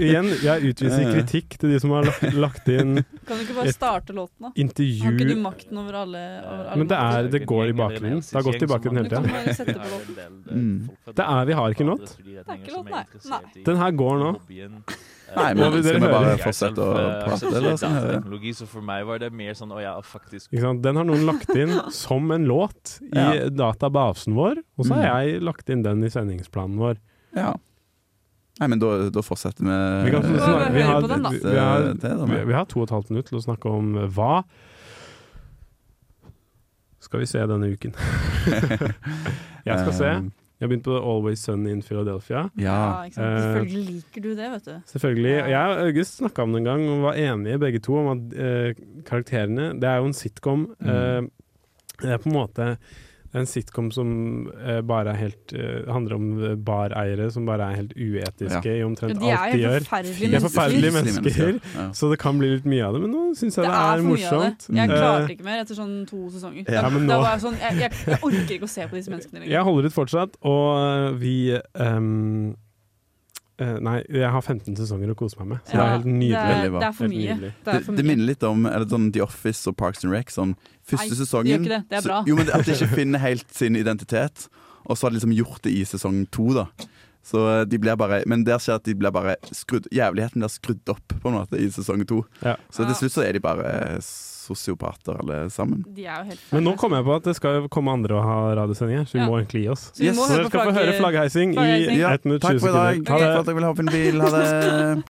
Igjen, jeg utviser kritikk til de som har lagt, lagt inn Kan du ikke bare starte låten, da? Har ikke du makten over alle, over alle Men det er det går i bakgrunnen. Det har gått i bakgrunnen hele tida. Mm. Det er Vi har ikke låt. Det er ikke låt, nei. nei. Den her går nå. Nei, men skal vi bare fortsette å prate, eller? Sånn, teknologi, så for meg var det mer sånn å ja, faktisk Ikke sant? Den har noen lagt inn som en låt i Ja. databasen vår, og så har Mm. jeg lagt inn den i sendingsplanen vår. Ja. Nei, men da, da fortsetter vi. Vi, kan vi, har, på den, da. vi, har, vi, vi har to og et halvt minutt til å snakke om hva skal vi se denne uken. jeg skal se. Jeg har begynt på Always Sunny in Philadelphia. Ja. ja? Eh, Selvfølgelig liker du det, vet du. Selvfølgelig. Jeg og August snakka om det en gang og var enige begge to om at uh, karakterene Det er jo en sitcom. Mm. Uh, det er på en måte en sitcom som eh, bare er helt eh, handler om eh, bareiere som bare er helt uetiske Ja. i omtrent de er alt jo de gjør. forferdelige De er forferdelige mennesker. mennesker, Ja. så det kan bli litt mye av det. Men nå syns jeg Det det, er er morsomt. Jeg Eh, klarte ikke mer etter sånn to sesonger. Ja, nå- var sånn, jeg, jeg, jeg orker ikke å se på disse menneskene lenger. Jeg holder ut fortsatt, og vi ehm, eh, Nei, jeg har 15 sesonger å kose meg med, så det er helt nydelig. det er- det er for mye. Det er for Det mye. minner litt om eller sånn The Office og Parks and Rec. Sånn, første Nei, sesongen det det. Det så- Jo, men At de ikke finner helt sin identitet, og så har de liksom gjort det i sesong to. da så eh, de blir bare, Men der skjer at de blir bare skrudd Jævligheten blir skrudd opp på en måte i sesong to. Ja. Så til slutt så er de bare sosiopater alle sammen. De er jo helt Men nå kommer jeg på at det skal komme andre og ha radiosendinger, så vi Ja. må egentlig gi oss. Så vi Så dere skal få høre flaggheising i flaggheiser. Ja, 1 minutt takk for i dag. Takk for at jeg ville hoppe i en bil. Ha det.